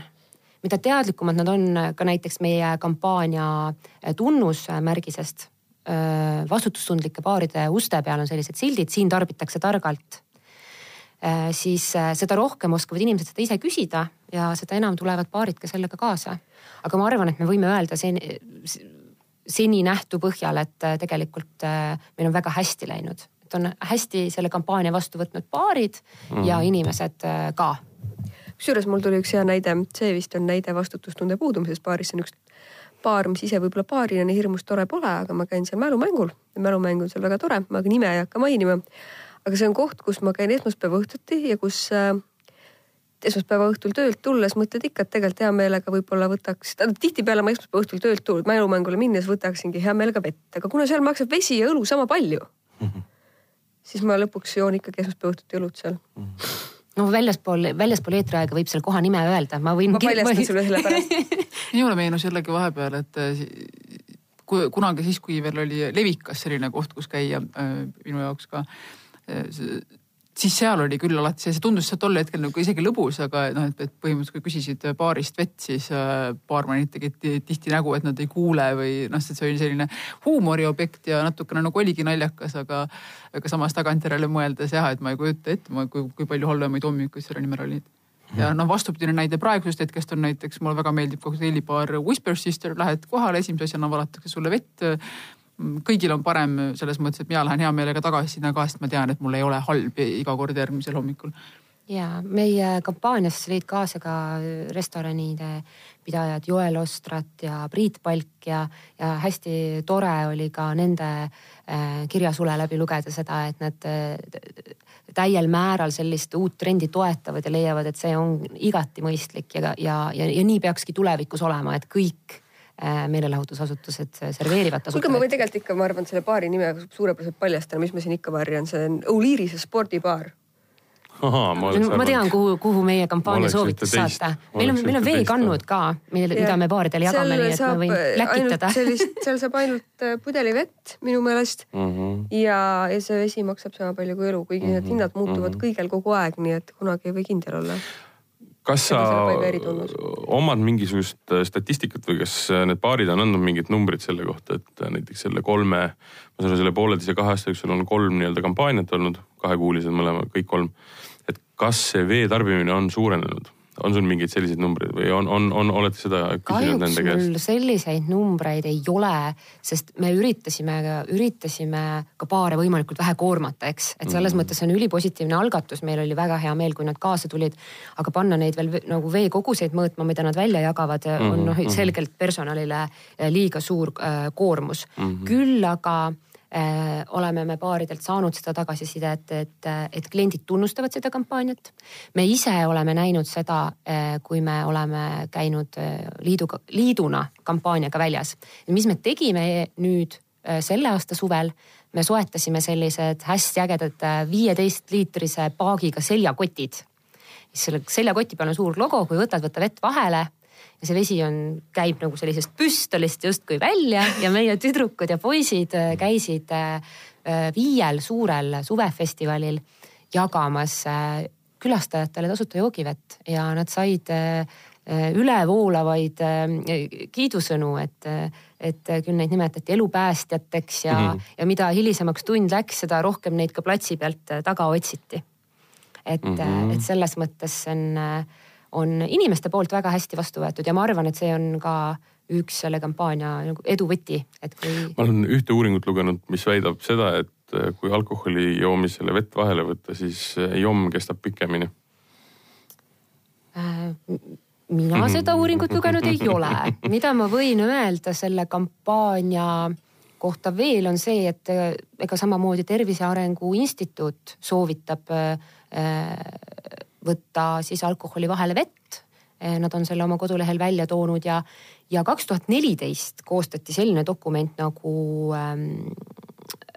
mida teadlikumad nad on ka näiteks meie kampaania tunnusmärgisest. Äh, vastutustundlike baaride uste peal on sellised sildid, siin tarbitakse targalt. siis seda rohkem oskavad inimesed seda ise küsida ja seda enam tulevad baarid ka sellega kaasa. aga ma arvan, et me võime öelda see seni nähtu põhjal, et äh, tegelikult äh, meil on väga hästi läinud, et on hästi selle kampaania vastu võtnud baarid mm. ja inimesed äh, ka. kusjuures mul tuli üks hea näide, see vist on näide vastutustunde puudumisest baaris, see on üks baar, mis ise võib-olla baarina nii hirmus tore pole, aga ma käin seal mälumängul. mälumäng on seal väga tore, ma nime ei hakka mainima. aga see on koht, kus ma käin esmaspäeva õhtuti ja kus äh, esmaspäeva õhtul töölt tulles mõtled ikka, et tegelikult hea meelega võib-olla võtaks, tähendab tihtipeale ma esmaspäeva õhtul töölt tulnud mälumängule minnes võtaksingi hea meelega vett, aga kuna seal maksab vesi ja õlu sama palju mm, -hmm. siis ma lõpuks joon ikkagi esmaspäeva õhtuti õlut seal mm. -hmm no väljaspool, väljaspool eetriaega võib seal koha nime öelda, ma võin. ma paljastan sulle selle pärast [LAUGHS] minule meenus jällegi vahepeal, et äh, kui kunagi siis, kui veel oli Levikas selline koht, kus käia äh, minu jaoks ka äh, siis seal oli küll alati see, see tundus tol hetkel nagu isegi lõbus, aga noh, et, et põhimõtteliselt kui küsisid baarist vett, siis äh, baarmanid tegid tihti nägu, et nad ei kuule või noh, see oli selline huumoriobjekt ja natukene nagu oligi naljakas, aga, aga samas tagantjärele mõeldes jah, et ma ei kujuta ette, kui, kui palju halvemaid hommikuid selle nimel olid. Ja noh, vastupidine näide praegusest hetkest on näiteks, mulle väga meeldib kokteilibaar Whisper Sister, lähed kohale, esimese asjana valatakse sulle vett kõigil on parem selles mõttes, et mina lähen hea meelega tagasi sinna ka, sest ma tean, et mul ei ole halb iga kord järgmisel hommikul. ja meie kampaaniasse lõid kaasa ka restoranide pidajad Joel Ostrat ja Priit Palk ja, ja hästi tore oli ka nende äh, kirjasule läbi lugeda seda, et nad äh, täiel määral sellist uut trendi toetavad ja leiavad, et see on igati mõistlik ja, ja, ja, ja nii peakski tulevikus olema, et kõik meelelahutusasutused serveerivad tasuta. kuulge, ma võin tegelikult ikka, ma arvan, selle baari nime suurepäraselt paljastada, mis ma siin ikka varjan, see on Uliirise spordibaar Ahaa, ma, ma tean, kuhu, kuhu meie kampaania soovitus saata. meil on, meil on veekannud ka, mille, mida me baaridele jagame, nii et ma võin läkitada. sellist, seal saab ainult äh, pudelivett minu meelest mm. -hmm. ja, ja see vesi maksab sama palju kui elu, kuigi mm -hmm. need mhm, hinnad muutuvad mm -hmm. kõigel kogu aeg, nii et kunagi ei või kindel olla kas sa omad mingisugust äh, statistikat või kas äh, need baarid on andnud mingid numbrid selle kohta, et näiteks selle kolme, ma saan aru, selle pooleteise kahe aasta jooksul on kolm nii-öelda kampaaniat olnud, kahekuulised mõlema, kõik kolm et kas see vee tarbimine on suurenenud? On sul mingeid selliseid numbreid või on, on, on, olete seda küsinud nende käest? mul selliseid numbreid ei ole, sest me üritasime, üritasime ka paare võimalikult vähe koormata, eks. et selles mm. mõttes on ülipositiivne algatus, meil oli väga hea meel, kui nad kaasa tulid. aga panna neid veel nagu veekoguseid mõõtma, mida nad välja jagavad mm, -hmm. on noh mhm. selgelt personalile liiga suur äh, koormus mm. -hmm. küll aga oleme me baaridelt saanud seda tagasisidet, et, et kliendid tunnustavad seda kampaaniat. me ise oleme näinud seda, äh, kui me oleme käinud äh, liiduga, liiduna kampaaniaga väljas. mis me tegime nüüd selle aasta suvel, me soetasime sellised hästi ägedad viieteist liitrise paagiga seljakotid. selle seljakoti peal on suur logo, kui võtad, võta vett vahele ja see vesi on, käib nagu sellisest püstolist justkui välja ja meie tüdrukud ja poisid äh, käisid äh, äh, viiel suurel suvefestivalil jagamas külastajatele tasuta joogivett ja nad said ülevoolavaid kiidusõnu, et, et küll neid nimetati elupäästjateks ja mm, -hmm. ja mida hilisemaks tund läks, seda rohkem neid ka platsi pealt taga otsiti. et mm, -hmm. et selles mõttes see on on inimeste poolt väga hästi vastu võetud ja ma arvan, et see on ka üks selle kampaania nagu edu võti, et kui. ma olen ühte uuringut lugenud, mis väidab seda, et äh, kui alkoholi joomisele vett vahele võtta, siis äh, jomm kestab pikemini äh,. mina seda uuringut lugenud ei ole, mida ma võin öelda selle kampaania kohta veel on see, et äh, ega samamoodi Tervise Arengu Instituut soovitab äh, võtta siis alkoholi vahele vett. Eh, nad on selle oma kodulehel välja toonud ja, ja kaks tuhat neliteist koostati selline dokument nagu ähm,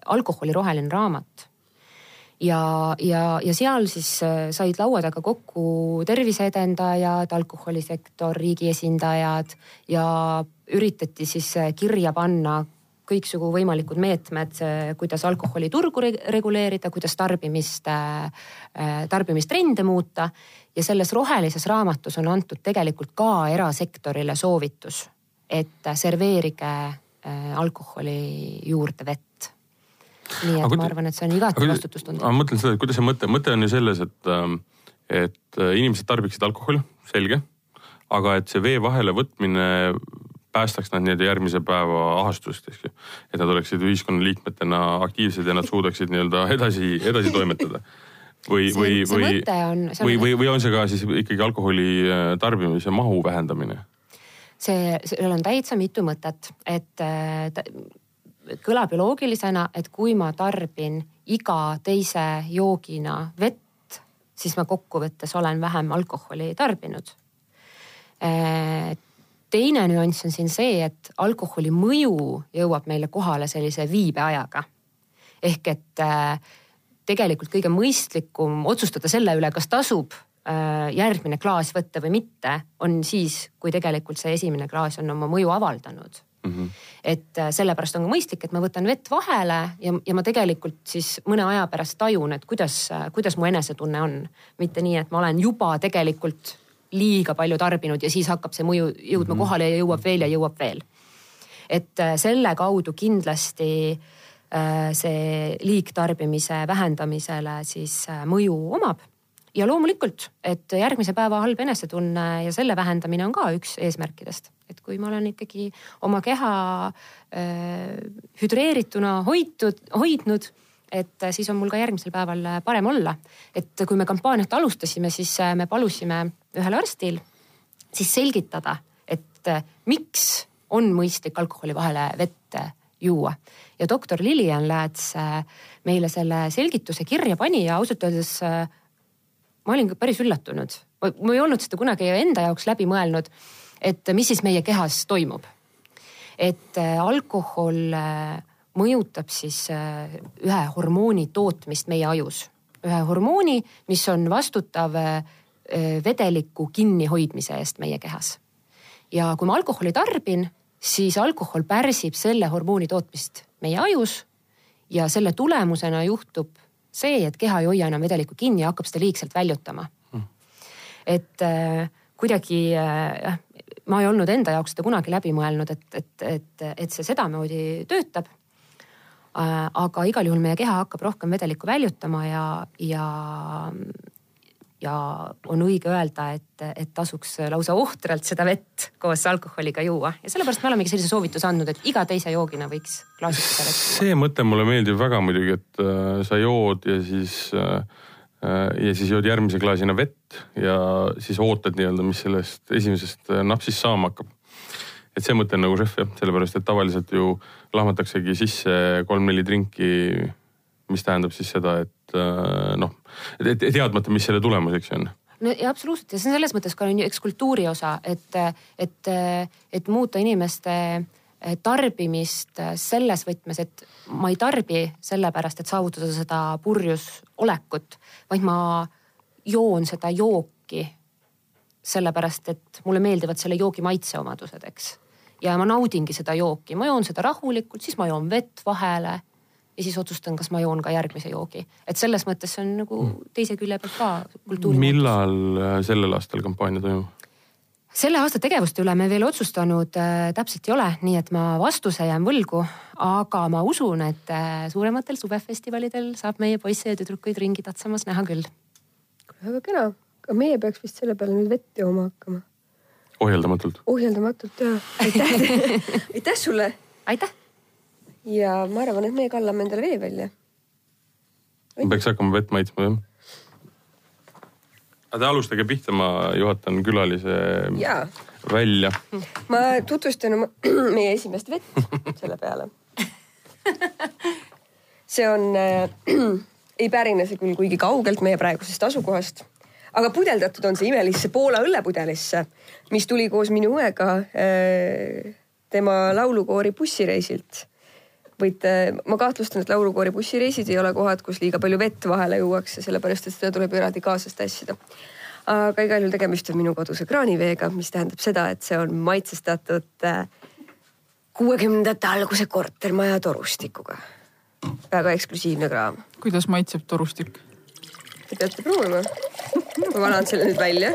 alkoholi roheline raamat ja, ja, ja seal siis äh, said laua taga kokku terviseedendajad, alkoholisektor, riigi esindajad ja üritati siis äh, kirja panna kõiksugu võimalikud meetmed, kuidas alkoholiturgu reguleerida, kuidas tarbimist, äh, tarbimistrende muuta. ja selles rohelises raamatus on antud tegelikult ka erasektorile soovitus, et serveerige äh, alkoholi juurde vett nii et aga ma arvan, et see on igati vastutustundlik. ma mõtlen seda, et kuidas see mõte, mõte on ju selles, et, ähm, et äh, inimesed tarbiksid alkoholi, selge. aga et see vee vahele võtmine päästaks nad nii-öelda järgmise päeva ahastust, eks ju. et nad oleksid ühiskonnaliikmetena aktiivsed ja nad suudaksid nii-öelda edasi, edasi toimetada. või, või, või, või, või, või on see ka siis ikkagi alkoholi äh, tarbimise mahu vähendamine? see, sellel on täitsa mitu mõtet, et äh, kõlab ju loogilisena, et kui ma tarbin iga teise joogina vett, siis ma kokkuvõttes olen vähem alkoholi tarbinud äh, teine nüanss on siin see, et alkoholi mõju jõuab meile kohale sellise viibeajaga. ehk et äh, tegelikult kõige mõistlikum otsustada selle üle, kas tasub äh, järgmine klaas võtta või mitte, on siis, kui tegelikult see esimene klaas on oma mõju avaldanud Mm -hmm. et äh, sellepärast on ka mõistlik, et ma võtan vett vahele ja, ja ma tegelikult siis mõne aja pärast tajun, et kuidas, kuidas mu enesetunne on. mitte nii, et ma olen juba tegelikult liiga palju tarbinud ja siis hakkab see mõju jõudma mhm. kohale ja jõuab veel ja jõuab veel. et äh, selle kaudu kindlasti äh, see liigtarbimise vähendamisele siis äh, mõju omab ja loomulikult, et järgmise päeva halb enesetunne ja selle vähendamine on ka üks eesmärkidest. et kui ma olen ikkagi oma keha äh, hüdreerituna hoitud, hoidnud et siis on mul ka järgmisel päeval parem olla. et kui me kampaaniat alustasime, siis me palusime ühel arstil siis selgitada, et miks on mõistlik alkoholi vahele vett juua. ja doktor Lilian Lääts meile selle selgituse kirja pani ja ausalt öeldes ma olin päris üllatunud. ma ei olnud seda kunagi enda jaoks läbi mõelnud, et mis siis meie kehas toimub. et alkohol mõjutab siis äh, ühe hormooni tootmist meie ajus. ühe hormooni, mis on vastutav äh, vedeliku kinnihoidmise eest meie kehas. ja kui ma alkoholi tarbin, siis alkohol pärsib selle hormooni tootmist meie ajus ja selle tulemusena juhtub see, et keha ei hoia enam vedelikku kinni ja hakkab seda liigselt väljutama hmm.. et äh, kuidagi jah äh,, ma ei olnud enda jaoks seda kunagi läbi mõelnud, et, et, et, et see sedamoodi töötab Äh, aga igal juhul meie keha hakkab rohkem vedelikku väljutama ja, ja, ja on õige öelda, et, et tasuks lausa ohtralt seda vett koos alkoholiga juua ja sellepärast me olemegi sellise soovituse andnud, et iga teise joogina võiks klaasikese vett. see mõte mulle meeldib väga muidugi, et äh, sa jood ja siis äh, äh, ja siis jood järgmise klaasina vett ja siis ootad nii-öelda, mis sellest esimesest äh, napsist saama hakkab et see mõte on nagu šef jah, sellepärast et tavaliselt ju lahmataksegi sisse kolm-neli drinki, mis tähendab siis seda, et äh, noh, teadmata, mis selle tulemuseks on. No ja absoluutselt ja see on selles mõttes ka on ju eks kultuuri osa, et, et, et muuta inimeste tarbimist selles võtmes, et ma ei tarbi sellepärast, et saavutada seda purjus olekut, vaid ma joon seda jooki sellepärast, et mulle meeldivad selle joogi maitseomadused, eks ja ma naudingi seda jooki, ma joon seda rahulikult, siis ma joon vett vahele ja siis otsustan, kas ma joon ka järgmise joogi. et selles mõttes see on nagu hmm. teise külje pealt ka kultuuri. millal äh, sellel aastal kampaania toimub? selle aasta tegevuste üle me veel otsustanud äh, täpselt ei ole, nii et ma vastuse jään võlgu, aga ma usun, et äh, suurematel suvefestivalidel saab meie poisse ja tüdrukuid ringi tatsamas näha küll. väga kena, aga meie peaks vist selle peale nüüd vett jooma hakkama ohjeldamatult. ohjeldamatult ja aitäh [LAUGHS] aitäh sulle. aitäh. ja ma arvan, et me kallame endale vee välja. peaks hakkama vett maitsma jah. aga te alustage pihta, ma juhatan külalise ja. välja. ma tutvustan oma, [CLEARS THROAT] meie esimest vett selle peale. [LAUGHS] see on äh,, [CLEARS THROAT] ei pärine see küll kuigi kaugelt meie praegusest asukohast aga pudeldatud on see imelisse Poola õllepudelisse, mis tuli koos minu õega äh, tema laulukoori bussireisilt. võite, ma kahtlustan, et laulukoori bussireisid ei ole kohad, kus liiga palju vett vahele juuakse, sellepärast et seda tuleb eraldi kaasas tassida. aga igal juhul tegemist on minu koduse kraaniveega, mis tähendab seda, et see on maitsestatud äh, kuuekümnendate alguse kortermaja torustikuga. väga eksklusiivne kraam. kuidas maitseb torustik? Te peate proovima. ma valan selle nüüd välja.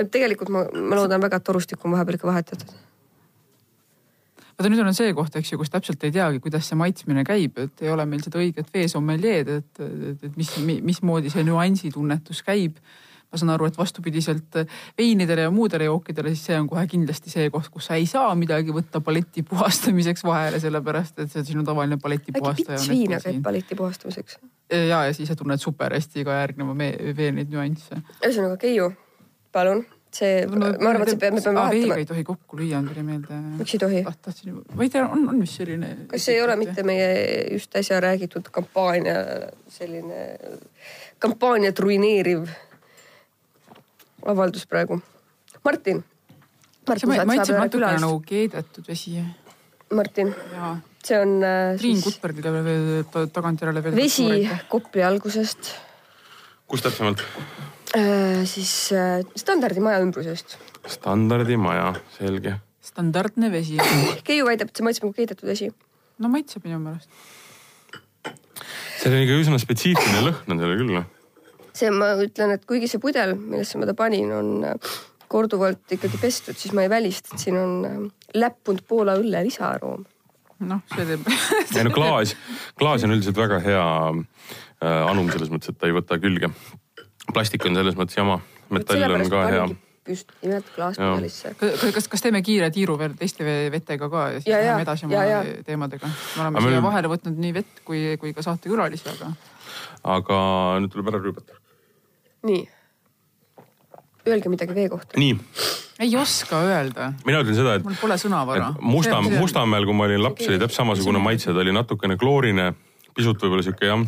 et tegelikult ma, ma loodan väga, et torustik on vahepeal ikka vahetatud. vaata nüüd on see koht, eks ju, kus täpselt ei teagi, kuidas see maitsmine käib, et ei ole meil seda õiget veesommeljeed, et, et, et mis, mismoodi see nüansitunnetus käib ma saan aru, et vastupidiselt veinidele ja muudele jookidele, siis see on kohe kindlasti see koht, kus sa ei saa midagi võtta paleti puhastamiseks vahele, sellepärast et see sinu tavaline paleti puhastaja. äkki pits viina käib paleti puhastamiseks? ja, ja siis sa tunned super hästi ka järgneva veel neid nüansse. ühesõnaga Keiu, palun see no,, ma arvan, et see peab, me peame vahetama. veega ei tohi kokku lüüa, tuli meelde. miks ei tohi? tahtsin, ma ei tea, on, on vist selline. kas see ei ole mitte meie just äsja räägitud kampaania selline, kampaaniat ruineeriv avaldus praegu. Martin. see maitseb natukene nagu keedetud vesi. Martin. see on äh,. Triin siis... Kutbergile veel tagantjärele veel. vesi Kopli algusest. kus täpsemalt äh,? siis äh, standardimaja ümbrusest. standardimaja, selge. standardne vesi [COUGHS] Keiu väidab, et see maitseb nagu keedetud vesi. no maitseb minu meelest. seal on ikka üsna spetsiifiline lõhn on sellel küll noh see, ma ütlen, et kuigi see pudel, millesse ma ta panin, on äh, korduvalt ikkagi pestud, siis ma ei välista, et siin on äh, läppunud Poola õlle lisaaroom. noh, see teeb [LAUGHS] ei no klaas, klaas on üldiselt väga hea äh, anum selles mõttes, et ta ei võta külge. plastik on selles mõttes jama, metall on ka hea. just nimelt klaaspudelisse. kas, kas teeme kiire tiiru veel teiste ve- vetega ka ja siis Ja, läheme edasi oma ja, ja. teemadega? me oleme meil- siia vahele võtnud nii vett kui, kui ka saatekülalisi, aga aga nüüd tuleb ära rüübata. nii. Öelge midagi vee kohta. nii, ei oska öelda, mina ütlen seda, et mul pole sõnavara. Musta, Mustamäel, kui ma olin laps, oli täpselt samasugune maitse, ta oli natukene kloorine, pisut võib-olla sihuke jah,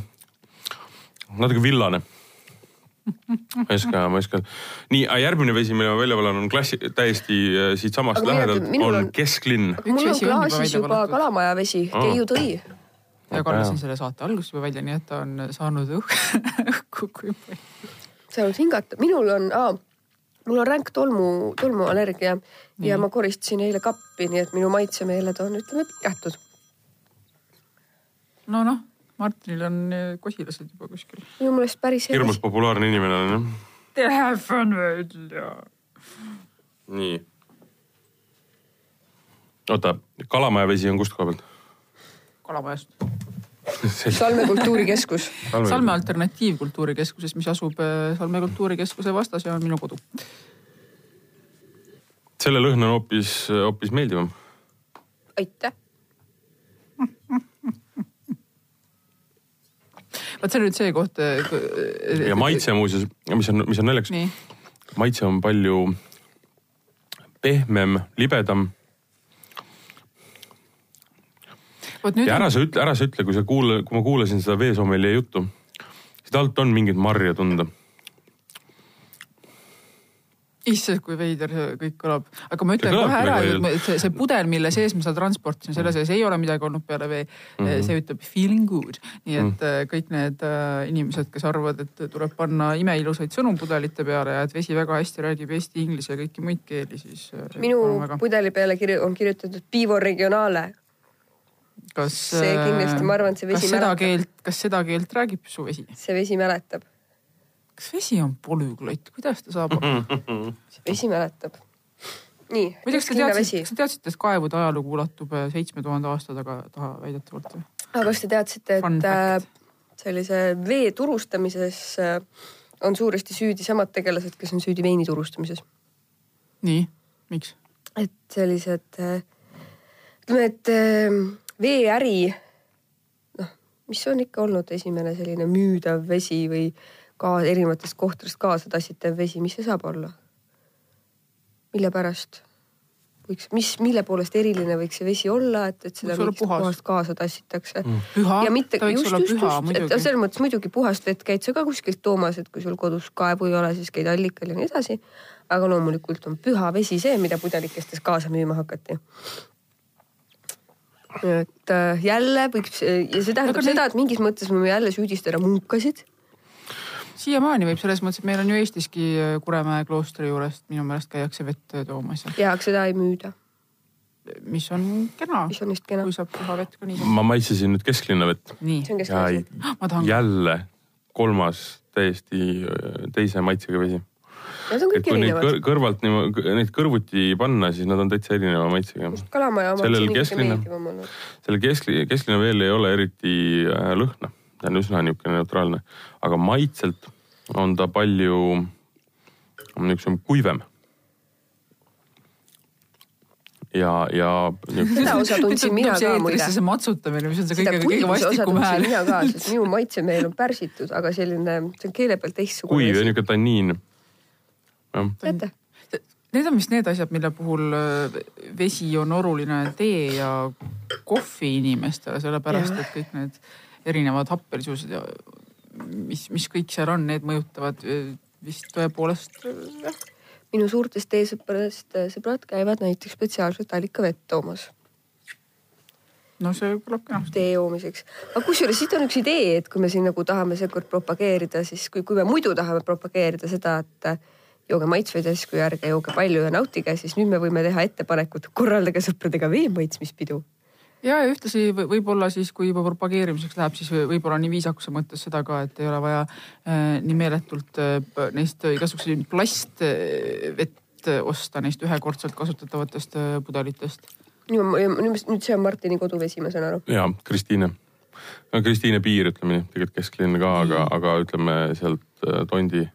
natuke villane. ma ei oska, ma ei oska. nii, järgmine vesi, mille ma välja valan, on klassi, täiesti äh, siitsamast Aga lähedalt on on- kesklinn. mul on klaasis juba kalamaja vesi, Aa. Keiu tõi. ja kallasin selle saate alguses juba välja, nii et ta on saanud õhku, [LAUGHS] õhku kui palju. Seal on hingata, minul on, mul on ränk tolmu, tolmuallergia ja Nii. ma koristasin eile kappi, nii et minu maitsemeeled on, ütleme, piiratud. no noh, Martinil on eh, kosilased juba kuskil. minu meelest päris hirmus. populaarne inimene on jah. Telefon välja. nii. oota, Kalamaja vesi on kust koha pealt? Kalamajast. Salme kultuurikeskus. Salme Alternatiivkultuurikeskuses, mis asub eh, Salme kultuurikeskuse vastas ja on minu kodu. selle lõhn on hoopis, hoopis meeldivam. aitäh. [LAUGHS] vot see on nüüd see koht. ja maitse muuseas, mis on, mis on naljakas, maitse on palju pehmem, libedam vot nüüd ja ära sa ütle, ära sa ütle, kui sa kuula, kui ma kuulasin seda veesommeli juttu, siis alt on mingit marja tunda. issand, kui veider see kõik kõlab. aga ma ütlen kohe ära et see, see pudel, mille sees ma seda transportisin, selle sees ei ole midagi olnud peale vee mm. Mhm. see ütleb feeling good, nii et mm. kõik need äh, inimesed, kes arvavad, et tuleb panna imeilusaid sõnu pudelite peale ja et vesi väga hästi räägib eesti, inglise ja kõiki muid keeli, siis minu pudeli peale kirju- on kirjutatud Pivo Regionale. Kas see kindlasti, ma arvan, et see vesi kas seda mäletab. keelt, kas seda keelt räägib su vesi? see vesi mäletab, kas vesi on polüglott, kuidas ta saab? [LAUGHS] see vesi mäletab. nii, muideks te kesklinna teadsite, vesi kas. te teadsite, et kaevude ajalugu ulatub äh, seitsme tuhande aasta taga, taha väidetavalt aga kas te teadsite, et äh, sellise vee turustamises äh, on suuresti süüdi samad tegelased, kes on süüdi veini turustamises? nii, miks? et sellised, ütleme, et äh, veeäri, noh, mis on ikka olnud esimene selline müüdav vesi või ka erinevatest kohtadest kaasa tassitav vesi, mis see saab olla? mille pärast võiks, mis, mille poolest eriline võiks see vesi olla, et, et seda mingist kohast kaasa tassitakse mm.? püha, ja mitte ta võiks just, olla just, püha just, et muidugi. selles mõttes muidugi puhast vett käid sa ka kuskilt toomas, et kui sul kodus kaevu ei ole, siis käid allikal ja nii edasi. aga loomulikult on püha vesi see, mida pudelikestes kaasa müüma hakati. Et äh, jälle võiks ja see tähendab Aga seda et mingis mõttes võime jälle süüdistada munkasid. siiamaani võib selles mõttes, et meil on ju Eestiski äh, Kuremäe kloostri juurest minu meelest käiakse vett äh, toomas ja ja aga seda ei müüda, mis on kena, mis on vist kena kui. saab püha vett ka nii. ma maitsesin nüüd kesklinna vett jälle kolmas täiesti teise maitsega vesi. Nad on et kõik kui neid erinevad kõr. kõrvalt niimoodi, neid kõrvuti panna, siis nad on täitsa erineva maitsega. kalamaja omad sellel on kõige kesklinna- meeldivam olnud. sellel keskli, kesklinna veel ei ole eriti äh, lõhna, ta on üsna niisugune neutraalne, aga maitselt on ta palju niisugusem kuivem. ja, ja seda osa tundsin mina ka muide. see matsutamine, mis on see seda kõige, kõige vastikum hääl. mina ka, sest minu maitsemeel on pärsitud, aga selline, see on keele peal teistsugune kuiv ja. niisugune tanniin. teate, Need on vist need asjad, mille puhul äh, vesi on oluline tee ja kohvi inimestele, sellepärast et kõik need erinevad happelisused ja mis, mis kõik seal on, need mõjutavad äh, vist tõepoolest äh, jah, minu suurtest teesõpradest äh, sõbrad käivad näiteks spetsiaalselt allikavett toomas. No see kõlab kenasti. tee joomiseks. aga kusjuures siit on üks idee, et kui me siin nagu tahame seekord propageerida, siis kui, kui me muidu tahame propageerida seda, et äh, jooge maitsvaid asju ärge jooge palju ja nautige, siis nüüd me võime teha ettepanekut, korraldage sõpradega vee maitsmispidu. ja, ja ühtlasi võ- võib-olla siis, kui juba propageerimiseks läheb, siis võ- võib-olla nii viisakuse mõttes seda ka, et ei ole vaja äh, nii meeletult äh, neist igasuguseid plastvett osta neist ühekordselt kasutatavatest äh, pudelitest. nüüd, nüüd see on Martini koduvesi, ma saan aru. ja Kristiine. Kristiine piir, ütleme nii, tegelikult kesklinn ka, aga, aga ütleme sealt äh, Tondi.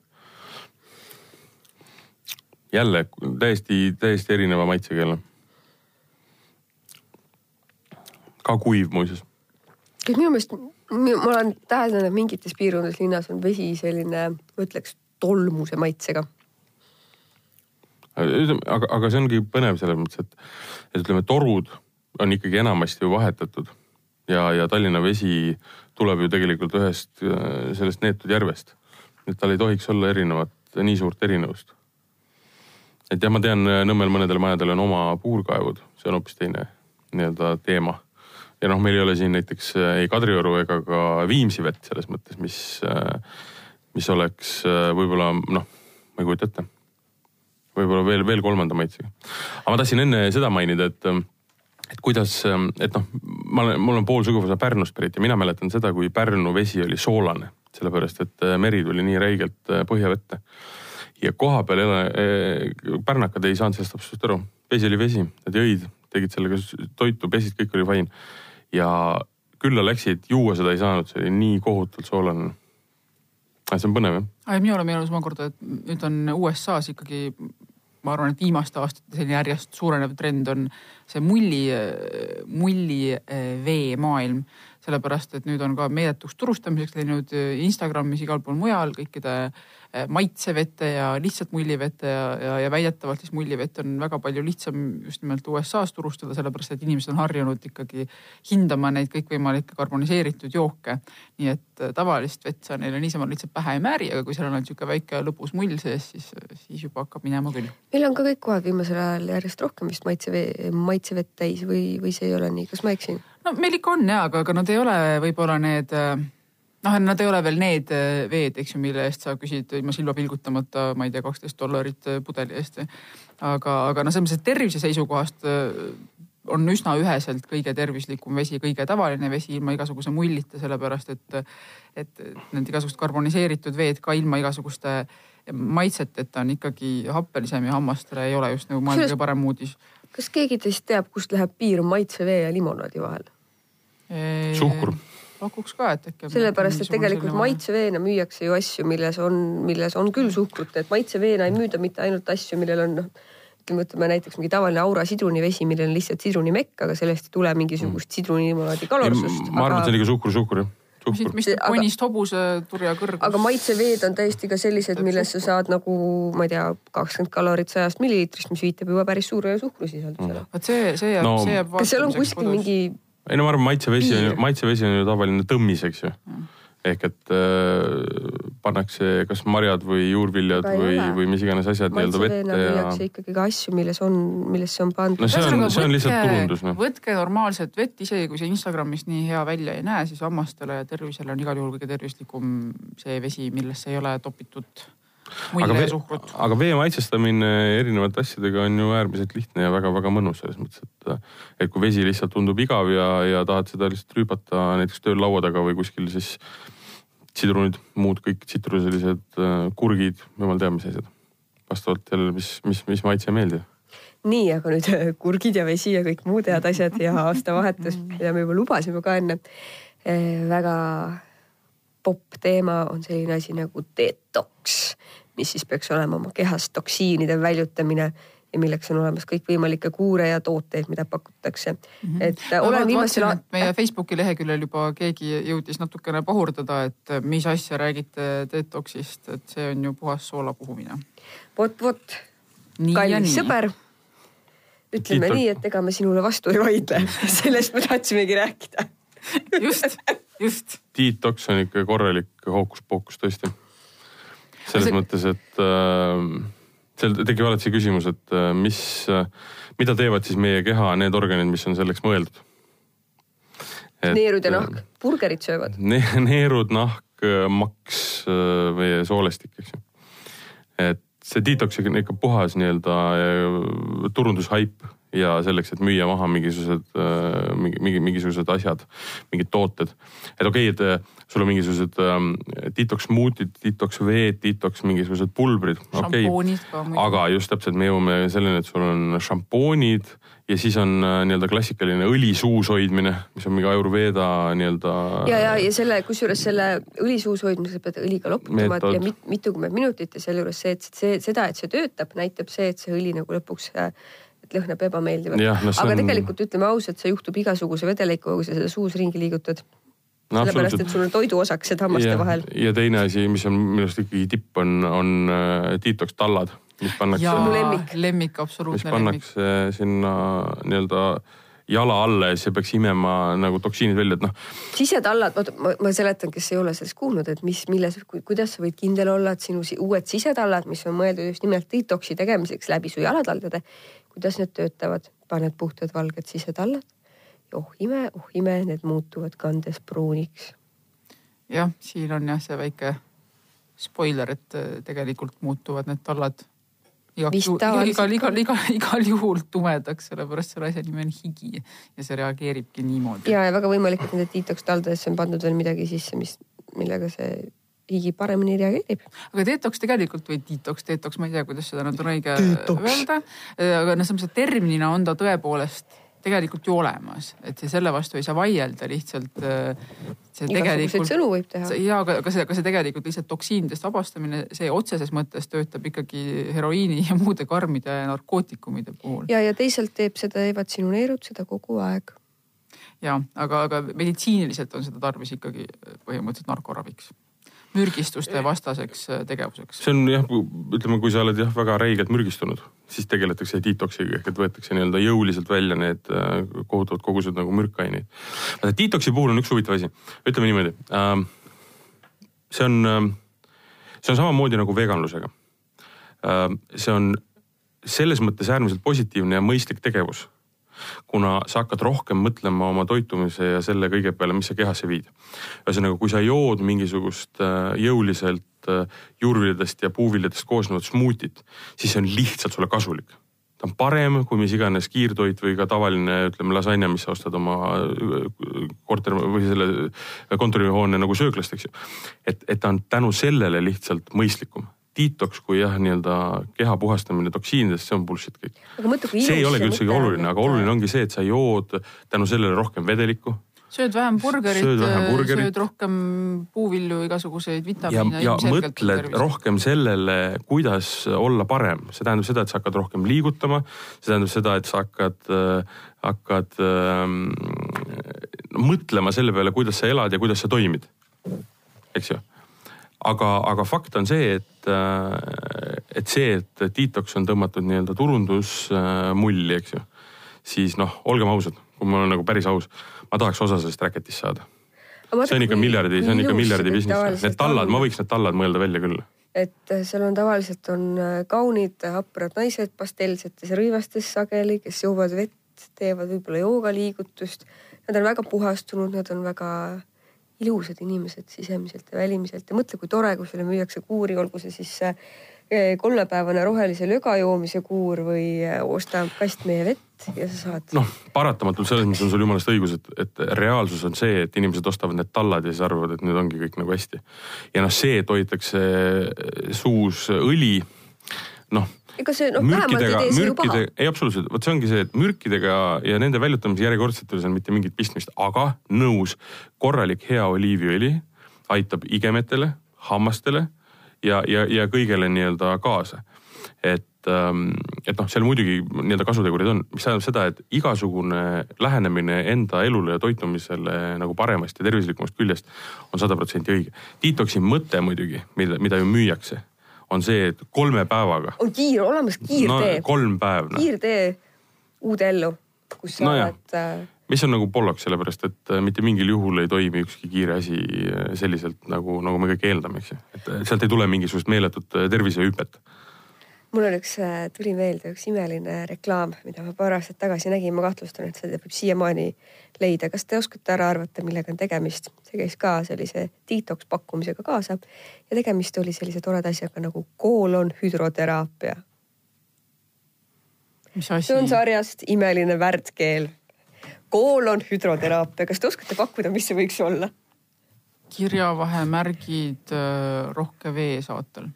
Jälle täiesti, täiesti erineva maitsega jälle. ka kuiv muuseas. kas minu meelest, ma olen täheldanud, et mingites piirkondades linnas on vesi selline, ma ütleks, tolmuse maitsega. aga, aga see ongi põnev selles mõttes, et, et ütleme, torud on ikkagi enamasti ju vahetatud ja, ja Tallinna vesi tuleb ju tegelikult ühest äh, sellest neetud järvest. et tal ei tohiks olla erinevat, nii suurt erinevust. Et jah, ma tean, Nõmmel mõnedel majadel on oma puurkaevud, see on hoopis teine nii-öelda teema. ja noh, meil ei ole siin näiteks äh, ei Kadrioru ega ka Viimsi vett selles mõttes, mis, äh, mis oleks võib-olla noh, ma ei kujuta ette. võib-olla veel, veel kolmanda maitsega. aga ma tahtsin enne seda mainida, et et kuidas, et noh, ma olen, mul on pool suguvõsa Pärnust pärit ja mina mäletan seda, kui Pärnu vesi oli soolane, sellepärast et äh, meri tuli nii räigelt äh, põhjavette. Ja koha peal jälle äh, pärnakad ei saanud sellest absoluutselt aru, vesi oli vesi, nad jõid, tegid sellega toitu, pesid, kõik oli fine. ja külla läksid, juua seda ei saanud, see oli nii kohutavalt soolane. see on põnev jah. minule meenus omakorda, et nüüd on USA-s ikkagi ma arvan, et viimaste aastate selline järjest suurenev trend on see mulli, mullivee eh, maailm. Sellepärast, et nüüd on ka meeletuks turustamiseks läinud eh, Instagramis, igal pool mujal kõikide Eh, maitsevette ja lihtsalt mullivette ja, ja, ja väidetavalt siis mullivett on väga palju lihtsam just nimelt USA-s turustada, sellepärast et inimesed on harjunud ikkagi hindama neid kõikvõimalikke karboniseeritud jooke. nii et eh, tavalist vett sa neile niisama lihtsalt pähe ei määri, aga kui seal on niisugune väike lõbus mull sees, siis, siis juba hakkab minema küll. meil on ka kõik kohad viimasel ajal järjest rohkem vist maitsevee, maitsevett täis või, või see ei ole nii, kas ma eksin? No meil ikka on ja, aga, aga nad ei ole võib-olla need äh, noh, nad ei ole veel need äh, veed, eks ju, mille eest sa küsid ilma silma pilgutamata, ma ei tea, kaksteist dollarit äh, pudeli eest. aga, aga noh, selles mõttes, et tervise seisukohast on üsna üheselt kõige tervislikum vesi, kõige tavaline vesi ilma igasuguse mullita, sellepärast et, et need igasugused karboniseeritud veed ka ilma igasuguste maitseteta on ikkagi happelisem ja hammastele ei ole just nagu maailma kõige parem uudis. kas keegi teist teab, kust läheb piir maitsevee ja limonaadi vahel? Suhkur pakuks ka, et äkki. sellepärast, et tegelikult maitseveena müüakse ju asju, milles on, milles on küll suhkrut, et maitseveena ei müüda mitte ainult asju, millel on noh, ütleme, võtame näiteks mingi tavaline Aura sidrunivesi, millel on lihtsalt sidrunimekk, aga sellest ei tule mingisugust sidrunilimonaadi kalorsust. ma arvan aga..., et see oli ka suhkur, suhkur jah mis, mis konist hobuse turja kõrgus. aga maitseveed on täiesti ka sellised, milles sa saad nagu, ma ei tea, kakskümmend kalorit sajast milliliitrist, mis viitab juba päris suure suhkrusisaldusele mm.. vot see, see jääb no,, see jääb. kas seal on kuskil kodus. mingi ei no ma arvan, maitsevesi on ju, maitsevesi on ju tavaline tõmmis, eks ju mm. ehk et äh, pannakse kas marjad või juurviljad Aga või, või mis iganes asjad nii-öelda vette ja. müüakse ikkagi ka asju, milles on, millesse on pandud. no see on, see on lihtsalt turundus noh. võtke normaalset vett, isegi kui see Instagramis nii hea välja ei näe, siis hammastele ja tervisele on igal juhul kõige tervislikum see vesi, millesse ei ole topitud aga, vee, aga vee maitsestamine erinevate asjadega on ju äärmiselt lihtne ja väga-väga mõnus selles mõttes, et, et kui vesi lihtsalt tundub igav ja, ja tahad seda lihtsalt rüübata näiteks tööl laua taga või kuskil, siis sidrunid, muud kõik tsitruselised kurgid, jumal teab, mis asjad. vastavalt jälle, mis, mis, mis maitse meeldib nii, aga nüüd kurgid ja vesi ja kõik muud head asjad ja aastavahetus, mida me juba lubasime ka enne. Eh, väga popp teema on selline asi nagu detox mis siis peaks olema oma kehas toksiinide väljutamine ja milleks on olemas kõikvõimalikke kuure ja tooteid, mida pakutakse mm. -hmm. et äh, olen viimasel ajal. meie Facebooki leheküljel juba keegi jõudis natukene pahurdada, et äh, mis asja räägite detox'ist, et see on ju puhas soola puhumine. vot, vot, kallis sõber. ütleme Kiitok. nii, et ega me sinule vastu ei vaidle [LAUGHS] sellest me tahtsimegi rääkida just, just. Detox on ikka korralik hookus-pookus tõesti selles see... mõttes, et äh, seal tekib alati see küsimus, et äh, mis äh,, mida teevad siis meie keha need organid, mis on selleks mõeldud. neerud ja nahk, burgerit söövad ne,. neerud, nahk, äh, maks, äh, meie soolestik, eks ju. et see detox on ikka puhas nii-öelda äh, turundushaip ja selleks, et müüa maha mingisugused äh, mingi, mingi, mingisugused asjad, mingid tooted. et okei okay,, et äh, sul on mingisugused ähm, detox smuutid, detox veed, detox mingisugused pulbrid, okei okay.. aga just täpselt, me jõuame selleni, et sul on šampoonid ja siis on äh, nii-öelda klassikaline õli suus hoidmine, mis on mingi Ayurveda nii-öelda. ja, ja, ja selle, kusjuures selle õli suus hoidmisega pead õliga loputama ja mit, mitukümmend minutit ja sealjuures see, et see, seda, et see töötab, näitab see, et see õli nagu lõpuks äh, lõhnab ebameeldivalt. No, aga on... tegelikult ütleme ausalt, see juhtub igasuguse vedelikuga, kui sa seda suus ringi liigutad no,. sellepärast, et sul on toiduosakesed hammaste ja, vahel. ja teine asi, mis on minu arust ikkagi tipp, on, on uh, detox tallad mis pannakse. lemmik, lemmik, absoluutne lemmik. mis pannakse sinna nii-öelda jala alla ja siis peaks imema nagu toksiinid välja, et noh. sisetallad, oota ma, ma seletan, kes ei ole sellest kuulnud, et mis, milles, kuidas sa võid kindel olla, et sinu uued sisetallad, mis on mõeldud just nimelt detoksi tegemiseks läbi su jalataldade, kuidas need töötavad, paned puhtad valged sisetallad ja oh ime, oh ime, need muutuvad kandes pruuniks. jah, siin on jah see väike spoiler, et tegelikult muutuvad need tallad igaks juhul, igal, igal, igal, igal juhul tumedaks, sellepärast selle asja nimi on higi ja see reageeribki niimoodi. ja, ja väga võimalik, et nende detox taldadesse on pandud veel midagi sisse, mis, millega see higi paremini reageerib. aga detox tegelikult või detox, detox, ma ei tea, kuidas seda nüüd on õige detox. öelda. aga noh, selles mõttes, et terminina on ta tõepoolest tegelikult ju olemas, et selle vastu ei saa vaielda lihtsalt. Äh, igasuguseid sõnu võib teha. ja aga, aga see, aga see tegelikult lihtsalt toksiinidest vabastamine, see otseses mõttes töötab ikkagi heroiini ja muude karmide narkootikumide puhul. ja, ja teisalt teeb seda, teevad sinu neerud seda kogu aeg. ja aga, aga meditsiiniliselt on seda tarvis ikkagi põhimõtteliselt narkoraviks mürgistuste vastaseks äh, tegevuseks. see on jah, ütleme, kui sa oled jah väga räigelt mürgistunud, siis tegeletakse detoxiga ehk et võetakse nii-öelda jõuliselt välja need äh, kohutavad kogused nagu mürkaineid. Detoxi puhul on üks huvitav asi, ütleme niimoodi äh,. see on äh,, see on samamoodi nagu veganlusega äh,. see on selles mõttes äärmiselt positiivne ja mõistlik tegevus kuna sa hakkad rohkem mõtlema oma toitumise ja selle kõige peale, mis sa kehasse viid. ühesõnaga, kui sa jood mingisugust äh, jõuliselt äh, juurviljadest ja puuviljadest koosnevat smuutit, siis see on lihtsalt sulle kasulik ta on parem kui mis iganes kiirtoit või ka tavaline, ütleme, lasanja, mis sa ostad oma äh, korter või selle kontorihoone nagu sööklast, eks ju. et, et ta on tänu sellele lihtsalt mõistlikum detox kui jah, nii-öelda keha puhastamine toksiinidest, see on bullshit kõik. see ei olegi üldsegi oluline, aga oluline ongi see, et sa jood tänu sellele rohkem vedelikku. sööd vähem burgerit, sööd rohkem puuvilju, igasuguseid vitamiine. ja, ja mõtled rohkem sellele, kuidas olla parem, see tähendab seda, et sa hakkad rohkem liigutama. see tähendab seda, et sa hakkad, hakkad ähm, mõtlema selle peale, kuidas sa elad ja kuidas sa toimid. eks ju aga, aga fakt on see, et, äh, et see, et detox on tõmmatud nii-öelda turundusmulli, eks ju. siis noh, olgem ausad, kui ma olen nagu päris aus, ma tahaks osa sellest räketist saada. see on ikka miljardi, see on ikka miljardi business, need tallad, ma võiks need tallad mõelda välja küll et äh, seal on tavaliselt on äh, kaunid haprad naised pastellsetes rõivastes sageli, kes joovad vett, teevad võib-olla joogaliigutust. Nad on väga puhastunud, nad on väga ilusad inimesed sisemiselt ja välimiselt ja mõtle, kui tore, kui sulle müüakse kuuri, olgu see siis eh, kolmepäevane rohelise löga joomise kuur või eh, osta kast meie vett ja sa saad. noh, paratamatult selles mõttes on sul jumalast õigus, et, et reaalsus on see, et inimesed ostavad need tallad ja siis arvavad, et nüüd ongi kõik nagu hästi. ja noh, see, et hoitakse suus õli, noh ega see noh, vähemalt ei tee see ju paha. ei absoluutselt, vot see ongi see, et mürkidega ja nende väljutamise järjekordsetel seal mitte mingit pistmist, aga nõus, korralik hea oliiviõli aitab igemetele, hammastele ja, ja, ja kõigele nii-öelda kaasa. et, ähm, et noh, seal muidugi nii-öelda kasutegurid on, mis tähendab seda, et igasugune lähenemine enda elule ja toitumisele nagu paremast ja tervislikumast küljest on sada protsenti õige. Detoxi mõte muidugi, mida, mida ju müüakse on see, et kolme päevaga. on kiir, olemas kiirtee no,. kolm päeva kiirtee uude ellu, kus sa no oled äh.... mis on nagu pollaks, sellepärast et äh, mitte mingil juhul ei toimi ükski kiire asi äh, selliselt nagu, nagu me kõik eeldame, eks ju. et sealt ei tule mingisugust meeletut tervisehüpet mul on üks, äh, tuli meelde üks imeline reklaam, mida ma paar aastat tagasi nägin, ma kahtlustan, et seda võib siiamaani leida. kas te oskate ära arvata, millega on tegemist? see käis ka sellise detox pakkumisega kaasa ja tegemist oli sellise toreda asjaga nagu koolon hüdroteraapia. mis asi see on? sarjast Imeline värdkeel. koolon hüdroteraapia, kas te oskate pakkuda, mis see võiks olla? kirjavahemärgid äh, rohke vee saatel.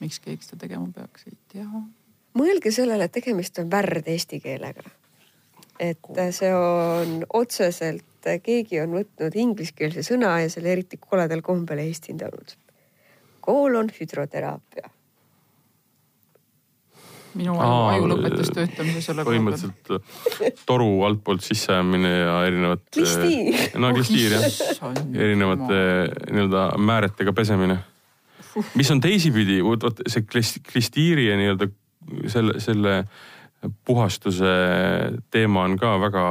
Miks keegi seda tegema peaks, ei tea. mõelge sellele, et tegemist on värd eesti keelega. et see on otseselt, keegi on võtnud ingliskeelse sõna ja selle eriti koledal kombel eestindanud. koolon hüdroteraapia. minu aju, lõpetas töötamise selle koha peal. põhimõtteliselt äh, toru altpoolt sisseajamine ja erinevate. Klistiir. no klistiir jah, erinevate nii-öelda määretega pesemine. Mis on teisipidi, vot see klis- klistiiri ja nii-öelda selle, selle puhastuse teema on ka väga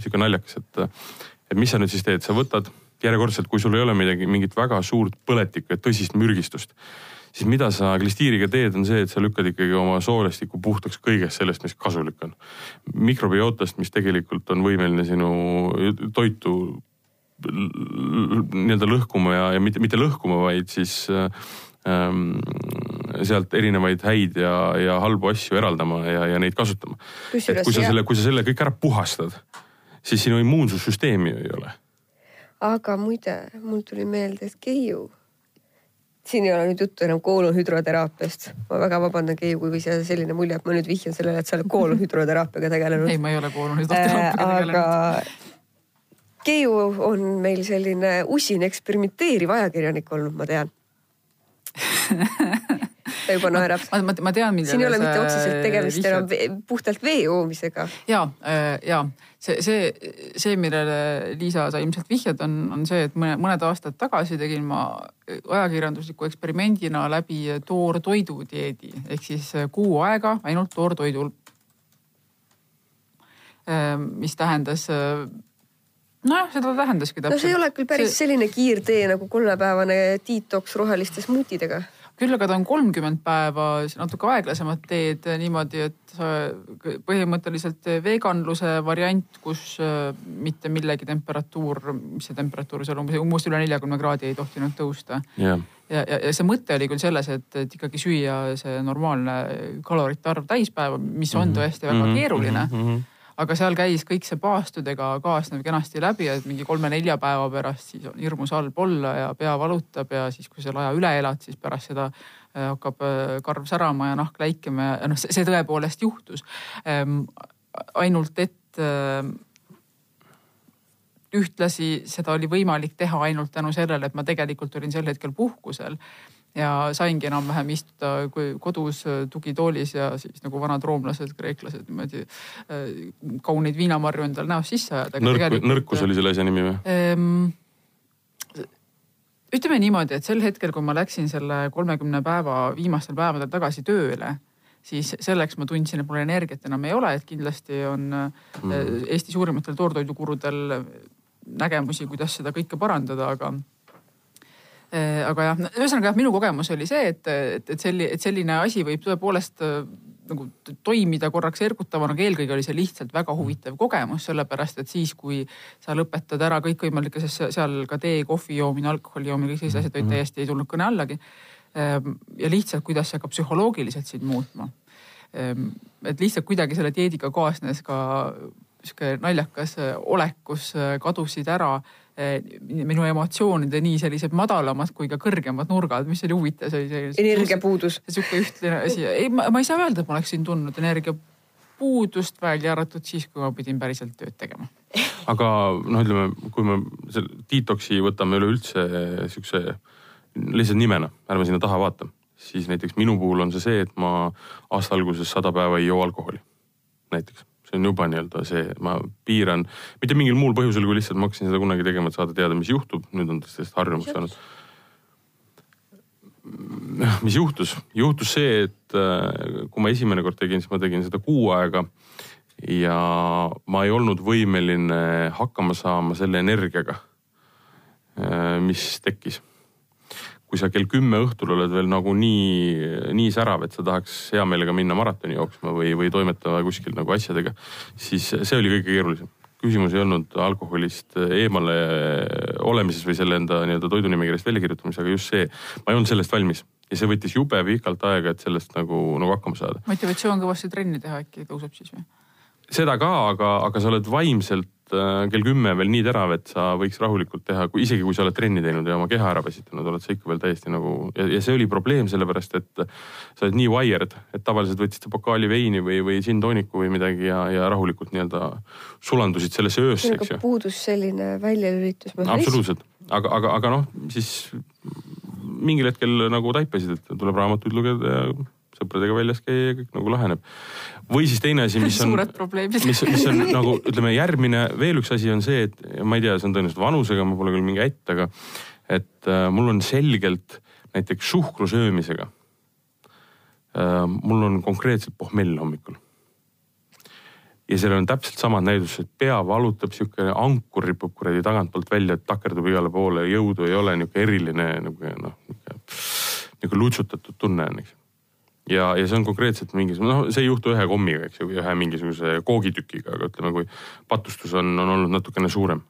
sihuke naljakas, et, et mis sa nüüd siis teed, sa võtad järjekordselt, kui sul ei ole midagi, mingit väga suurt põletikku ja tõsist mürgistust, siis mida sa klistiiriga teed, on see, et sa lükkad ikkagi oma soolestiku puhtaks kõigest sellest, mis kasulik on. mikrobiootast, mis tegelikult on võimeline sinu toitu nii-öelda lõhkuma ja, ja mitte, mitte lõhkuma, vaid siis ähm, sealt erinevaid häid ja, ja halbu asju eraldama ja, ja neid kasutama. et kui sa jah- selle, kui sa selle kõik ära puhastad, siis sinu immuunsussüsteemi ju ei ole. aga muide, mul tuli meelde, et Keiu, siin ei ole nüüd juttu enam koolonhüdroteraapiast. ma väga vabandan, Keiu, kui jääda selline mulje, et ma nüüd vihjan sellele, et sa oled koolonhüdroteraapiaga tegelenud ei, ma ei ole kuulnud äh,. hüdroteraapiaga aga tegelenud. Keiu on meil selline usin eksperimenteeriv ajakirjanik olnud, ma tean. Ta [LAUGHS] juba naerab. ma, ma, ma tean, millele siin ei ole mitte otseselt tegemist enam puhtalt vee joomisega. ja, ja see, see, see, millele Liisa, sa ilmselt vihjad, on, on see, et mõne, mõned aastad tagasi tegin ma ajakirjandusliku eksperimendina läbi toortoidu dieedi ehk siis kuu aega ainult toortoidul. mis tähendas, nojah, seda tähendaski no täpselt. see ei ole küll päris see... selline kiirtee nagu kolmepäevane detoks roheliste smuutidega. Küll aga ta on kolmkümmend päeva natuke aeglasemat teed niimoodi, et sa põhimõtteliselt veganluse variant, kus mitte millegi temperatuur, mis see temperatuur seal umbes, umbes üle neljakümne kraadi ei tohtinud tõusta. jah, ja, ja, ja see mõte oli küll selles, et, et ikkagi süüa see normaalne kalorite arv täispäeva, mis on tõesti väga Mhm, keeruline mhm, mhm. Aga seal käis kõik see paastudega kaasnev kenasti läbi, et mingi kolme-nelja päeva pärast siis on hirmus halb olla ja pea valutab ja siis, kui selle aja üle elad, siis pärast seda äh, hakkab äh, karv särama ja nahk läikima ja noh, see tõepoolest juhtus. ainult et äh, ühtlasi seda oli võimalik teha ainult tänu sellele, et ma tegelikult olin sel hetkel puhkusel ja saingi enam-vähem istuda kui kodus äh, tugitoolis ja siis nagu vanad roomlased, kreeklased niimoodi äh, kauneid viinamarju endale näost sisse ajada. nõrku, nõrkus oli selle asja nimi või? Ehm, ütleme niimoodi, et sel hetkel, kui ma läksin selle kolmekümne päeva viimastel päevadel tagasi tööle, siis selleks ma tundsin, et mul energiat enam ei ole, et kindlasti on mm. Eesti suurimatel toortoidukurudel nägemusi, kuidas seda kõike parandada, aga aga jah, ühesõnaga jah, minu kogemus oli see, et, et, et selline, et selline asi võib tõepoolest äh, nagu toimida korraks ergutavana, aga eelkõige oli see lihtsalt väga huvitav kogemus, sellepärast et siis, kui sa lõpetad ära kõikvõimalikke, sest se- seal ka tee, kohvi joomine, alkoholi joomine, kõik sellised asjad olid täiesti ei tulnud kõne allagi. ja lihtsalt, kuidas see hakkab psühholoogiliselt sind muutma. et lihtsalt kuidagi selle dieediga kaasnes ka sihuke naljakas äh, olek, kus äh, kadusid ära äh, minu emotsioonide nii sellised madalamad kui ka kõrgemad nurgad, mis oli huvitav, see oli selline. energiapuudus. sihuke ühtne asi, ei, ma, ma ei saa öelda, et ma oleksin tundnud energiapuudust, välja arvatud siis, kui ma pidin päriselt tööd tegema. aga noh, ütleme, kui me selle detoksi võtame üleüldse siukse lihtsalt nimena, ärme sinna taha vaata, siis näiteks minu puhul on see see, et ma aasta alguses sada päeva ei joo alkoholi. näiteks, see on juba nii-öelda see, ma piiran, mitte mingil muul põhjusel, kui lihtsalt ma hakkasin seda kunagi tegema, et saada teada, mis juhtub, nüüd on sellest harjumuks saanud. mis juhtus, juhtus see, et äh, kui ma esimene kord tegin, siis ma tegin seda kuu aega ja ma ei olnud võimeline hakkama saama selle energiaga, mis tekkis. Kui sa kell kümme õhtul oled veel nagu nii, nii särav, et sa tahaks hea meelega minna maratoni jooksma või, või toimetada kuskil nagu asjadega, siis see oli kõige keerulisem. küsimus ei olnud alkoholist eemale olemises või selle enda nii-öelda toidunimekirjast välja kirjutamises, aga just see, ma ei olnud sellest valmis ja see võttis jube pikalt aega, et sellest nagu, nagu hakkama saada. motivatsioon kõvasti trenni teha äkki tõuseb siis või? seda ka, aga, aga sa oled vaimselt kell kümme veel nii terav, et sa võiks rahulikult teha, kui isegi kui sa oled trenni teinud ja oma keha ära väsitanud, oled sa ikka veel täiesti nagu ja, ja see oli probleem, sellepärast et sa oled nii wired, et tavaliselt võtsid pokaali veini või, või džinn-tooniku või midagi ja, ja rahulikult nii-öelda sulandusid sellesse öösse, eks ju. puudus selline väljalülitusmehhanism. absoluutselt, aga, aga, aga noh, siis mingil hetkel nagu taipasid, et tuleb raamatuid lugeda ja sõpradega väljas käia ja kõik nagu laheneb. või siis teine asi, mis [LAUGHS] on, mis, mis on [LAUGHS] nagu ütleme, järgmine veel üks asi on see, et ma ei tea, see on tõenäoliselt vanusega, ma pole küll mingi ätt, aga et äh, mul on selgelt näiteks suhkru söömisega äh,. mul on konkreetselt pohmell hommikul ja seal on täpselt samad näidused, pea valutab, sihuke ankur ripub kuradi tagantpoolt välja, takerdub igale poole, jõudu ei ole, nihuke eriline nagu noh, nihuke lutsutatud tunne on, eks ja, ja see on konkreetselt mingisugune, noh, see ei juhtu ühe kommiga, eks ju, või ühe mingisuguse koogitükiga, aga ütleme, kui patustus on, on olnud natukene suurem.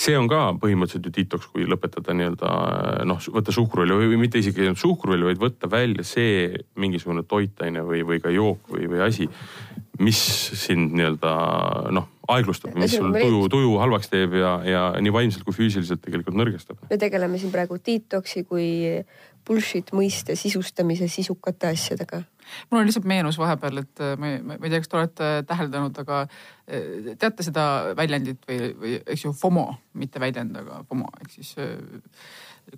see on ka põhimõtteliselt ju detox, kui lõpetada nii-öelda noh, võtta suhkruõli või mitte isegi ainult suhkruõli, vaid võtta välja see mingisugune toitaine või, või ka jook või, või asi, mis sind nii-öelda noh, aeglustab, mis sul tuju, tuju halvaks teeb ja, ja nii vaimselt kui füüsiliselt tegelikult nõrgestab. me tegeleme siin praegu detox'i kui bullshit mõiste sisustamise sisukate asjadega. mul on lihtsalt meenus vahepeal, et äh, ma, ma ei tea, kas te olete täheldanud, aga äh, teate seda väljendit või, või eks ju FOMO, mitte väljend, aga FOMO ehk siis äh,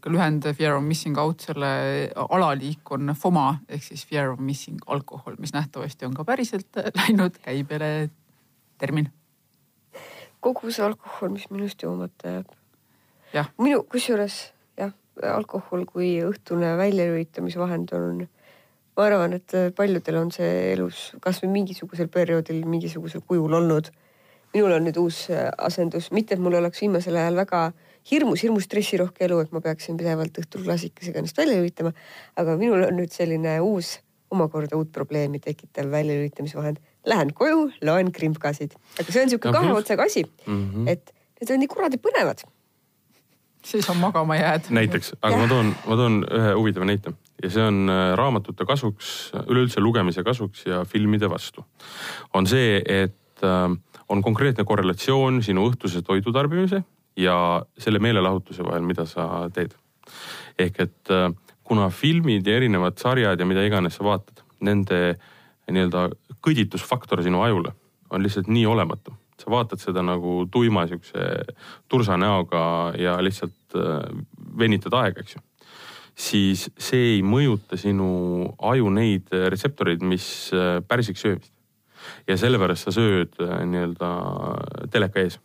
lühend fear of missing out, selle alaliik on FOMA ehk siis fear of missing alcohol, mis nähtavasti on ka päriselt [LAUGHS] läinud käibele termin. kogu see alkohol, mis minust joomata jääb. minu, kusjuures alkohol kui õhtune väljalülitamisvahend on, ma arvan, et paljudel on see elus kasvõi mingisugusel perioodil mingisugusel kujul olnud. minul on nüüd uus asendus, mitte et mul oleks viimasel ajal väga hirmus, hirmus stressirohke elu, et ma peaksin pidevalt õhtul klassikesega ennast välja lülitama. aga minul on nüüd selline uus, omakorda uut probleemi tekitav väljalülitamisvahend. Lähen koju, loen krimkasid, aga see on niisugune kahe otsaga asi mm, -hmm. et need on nii kuradi põnevad siis on magama jääd. näiteks, aga ma toon, ma toon ühe huvitava näite ja see on äh, raamatute kasuks, üleüldse lugemise kasuks ja filmide vastu. on see, et äh, on konkreetne korrelatsioon sinu õhtuse toidu tarbimise ja selle meelelahutuse vahel, mida sa teed. ehk et äh, kuna filmid ja erinevad sarjad ja mida iganes sa vaatad, nende nii-öelda kõditusfaktor sinu ajule on lihtsalt nii olematu sa vaatad seda nagu tuima siukse tursa näoga ja lihtsalt äh, venitad aega, eks ju. siis see ei mõjuta sinu aju neid retseptoreid, mis äh, pärsiks söömist. ja sellepärast sa sööd äh, nii-öelda teleka ees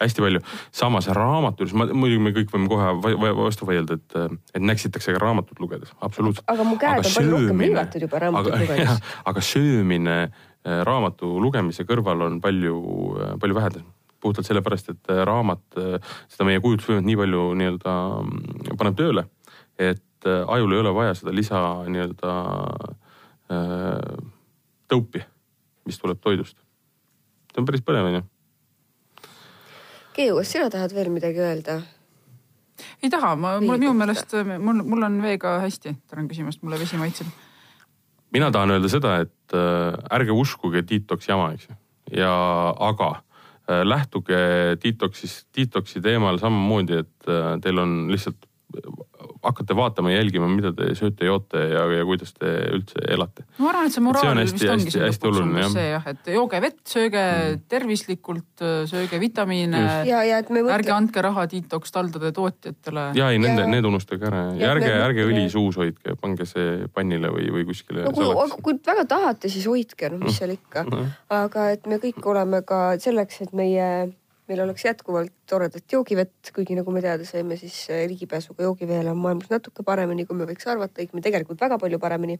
hästi palju. samas raamatu juures, muidugi me kõik võime kohe vastu vaielda, et, et näksitakse ka raamatut lugedes, absoluutselt. aga mu käed aga on palju rohkem hõivatud juba raamatut lugedes. aga söömine raamatu lugemise kõrval on palju, äh, palju vähem puhtalt sellepärast, et äh, raamat seda meie kujutlusvõimet nii palju nii-öelda mm, paneb tööle, et ajul ei ole vaja seda lisa nii-öelda tõupi, mis tuleb toidust. see on päris põnev, onju. Keiu, kas sina tahad veel midagi öelda? ei taha, ma, mul minu meelest, mul, mul on veega hästi, tänan küsimast, mulle vesi maitseb mina tahan öelda seda, et äh, ärge uskuge detox jama, eks ju. ja aga äh, lähtuge detox'ist, detox'i teemal samamoodi, et äh, teil on lihtsalt hakkate vaatama ja jälgima, mida te sööte, joote ja, ja kuidas te üldse elate. ma arvan, et see moraal vist ongi hästi, hästi oluline jah. see jah, et jooge vett, sööge mm. tervislikult, sööge vitamiine. ja, ja et me mõtle... ärge andke raha detox taldade tootjatele. ja ei, nende, need unustage ära ja, ja ärge, ärge õli suus hoidke, pange see pannile või, või kuskile. no kui, kui väga tahate, siis hoidke, noh, mis seal ikka. aga et me kõik oleme ka selleks, et meie meil oleks jätkuvalt toredat joogivett, kuigi nagu me teada saime, siis äh, ligipääsuga joogiveele on maailmas natuke paremini, kui me võiks arvata, õigemini tegelikult väga palju paremini.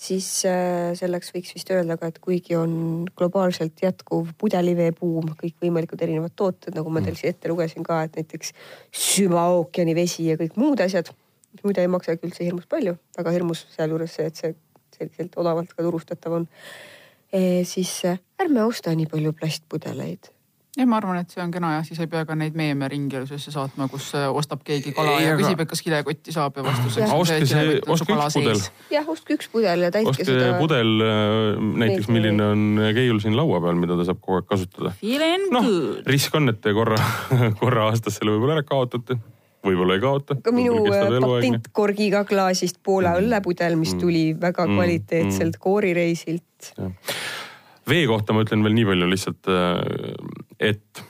siis äh, selleks võiks vist öelda ka, et kuigi on globaalselt jätkuv pudeliveebuum, kõikvõimalikud erinevad tooted, nagu ma teil siin ette lugesin ka, et näiteks süvaookeani vesi ja kõik muud asjad, mis muide ei maksagi üldse hirmus palju, väga hirmus sealjuures see, et see selliselt odavalt ka turustatav on. siis äh, ärme osta nii palju plastpudeleid jah, ma arvan, et see on kena jah, siis ei pea ka neid meeme ringlusesse saatma, kus äh, ostab keegi kala Ei, ja aga- küsib, et kas kilekotti saab ja vastuseks ostke see, ostke üks pudel jah, ostke üks pudel ja täitke ostke seda. pudel äh, näiteks, milline on Keiul siin laua peal, mida ta saab kogu aeg kasutada. Noh risk on, et te korra, [LAUGHS] korra aastas selle võib-olla ära kaotate, võib-olla ei kaota. ka minu äh, patentkorgiga klaasist Poola Mm. õllepudel, mis Mm. tuli väga Mm. kvaliteetselt koorireisilt. Vee kohta ma ütlen veel nii palju lihtsalt, et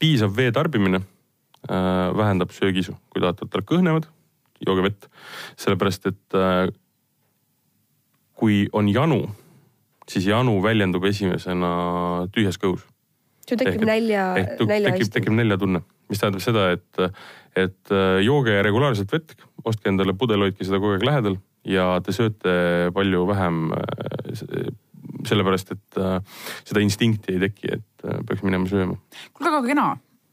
piisav vee tarbimine äh, vähendab söögiisu, kui tahate võtta kõhnemad, jooge vett, sellepärast et äh, kui on janu, siis janu väljendub esimesena tühjas kõhus. sul tekib et- nälja, tu- tekib, tekib näljatunne, mis tähendab seda, et, et äh, jooge regulaarselt vett, ostke endale pudel, hoidke seda kogu aeg lähedal ja te sööte palju vähem äh, sellepärast, et äh, seda instinkti ei teki, et äh, peaks minema sööma. kuule, aga kena,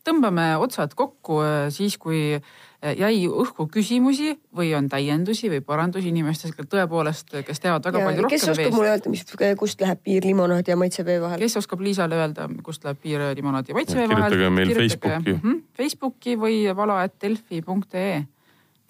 tõmbame otsad kokku äh, siis, kui jäi õhku küsimusi või on täiendusi või parandusi inimestes, tõepoolest, kes teavad väga palju kes rohkem oskab veest mulle. öelda, mis, kust läheb piir limonaadi ja maitsevee vahel? kes oskab Liisale öelda, kust läheb piir limonaadi ja maitsevee Ja vahel? kirjutage meil Facebooki. -hmm, Facebooki või vala.delfi.ee.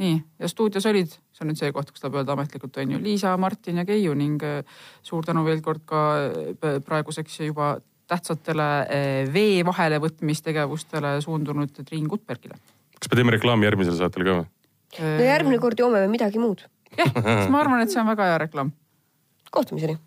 nii, ja stuudios olid, see on nüüd see koht, kus tahab öelda ametlikult on ju Liisa, Martin ja Keiu ning äh, suur tänu veel kord ka äh, praeguseks juba tähtsatele äh, vee vahelevõtmistegevustele suundunud Triin Kutbergile. kas me teeme reklaami järgmisele saatele ka või? no järgmine kord joome me midagi muud. jah, ma arvan, et see on väga hea reklaam. kohtumiseni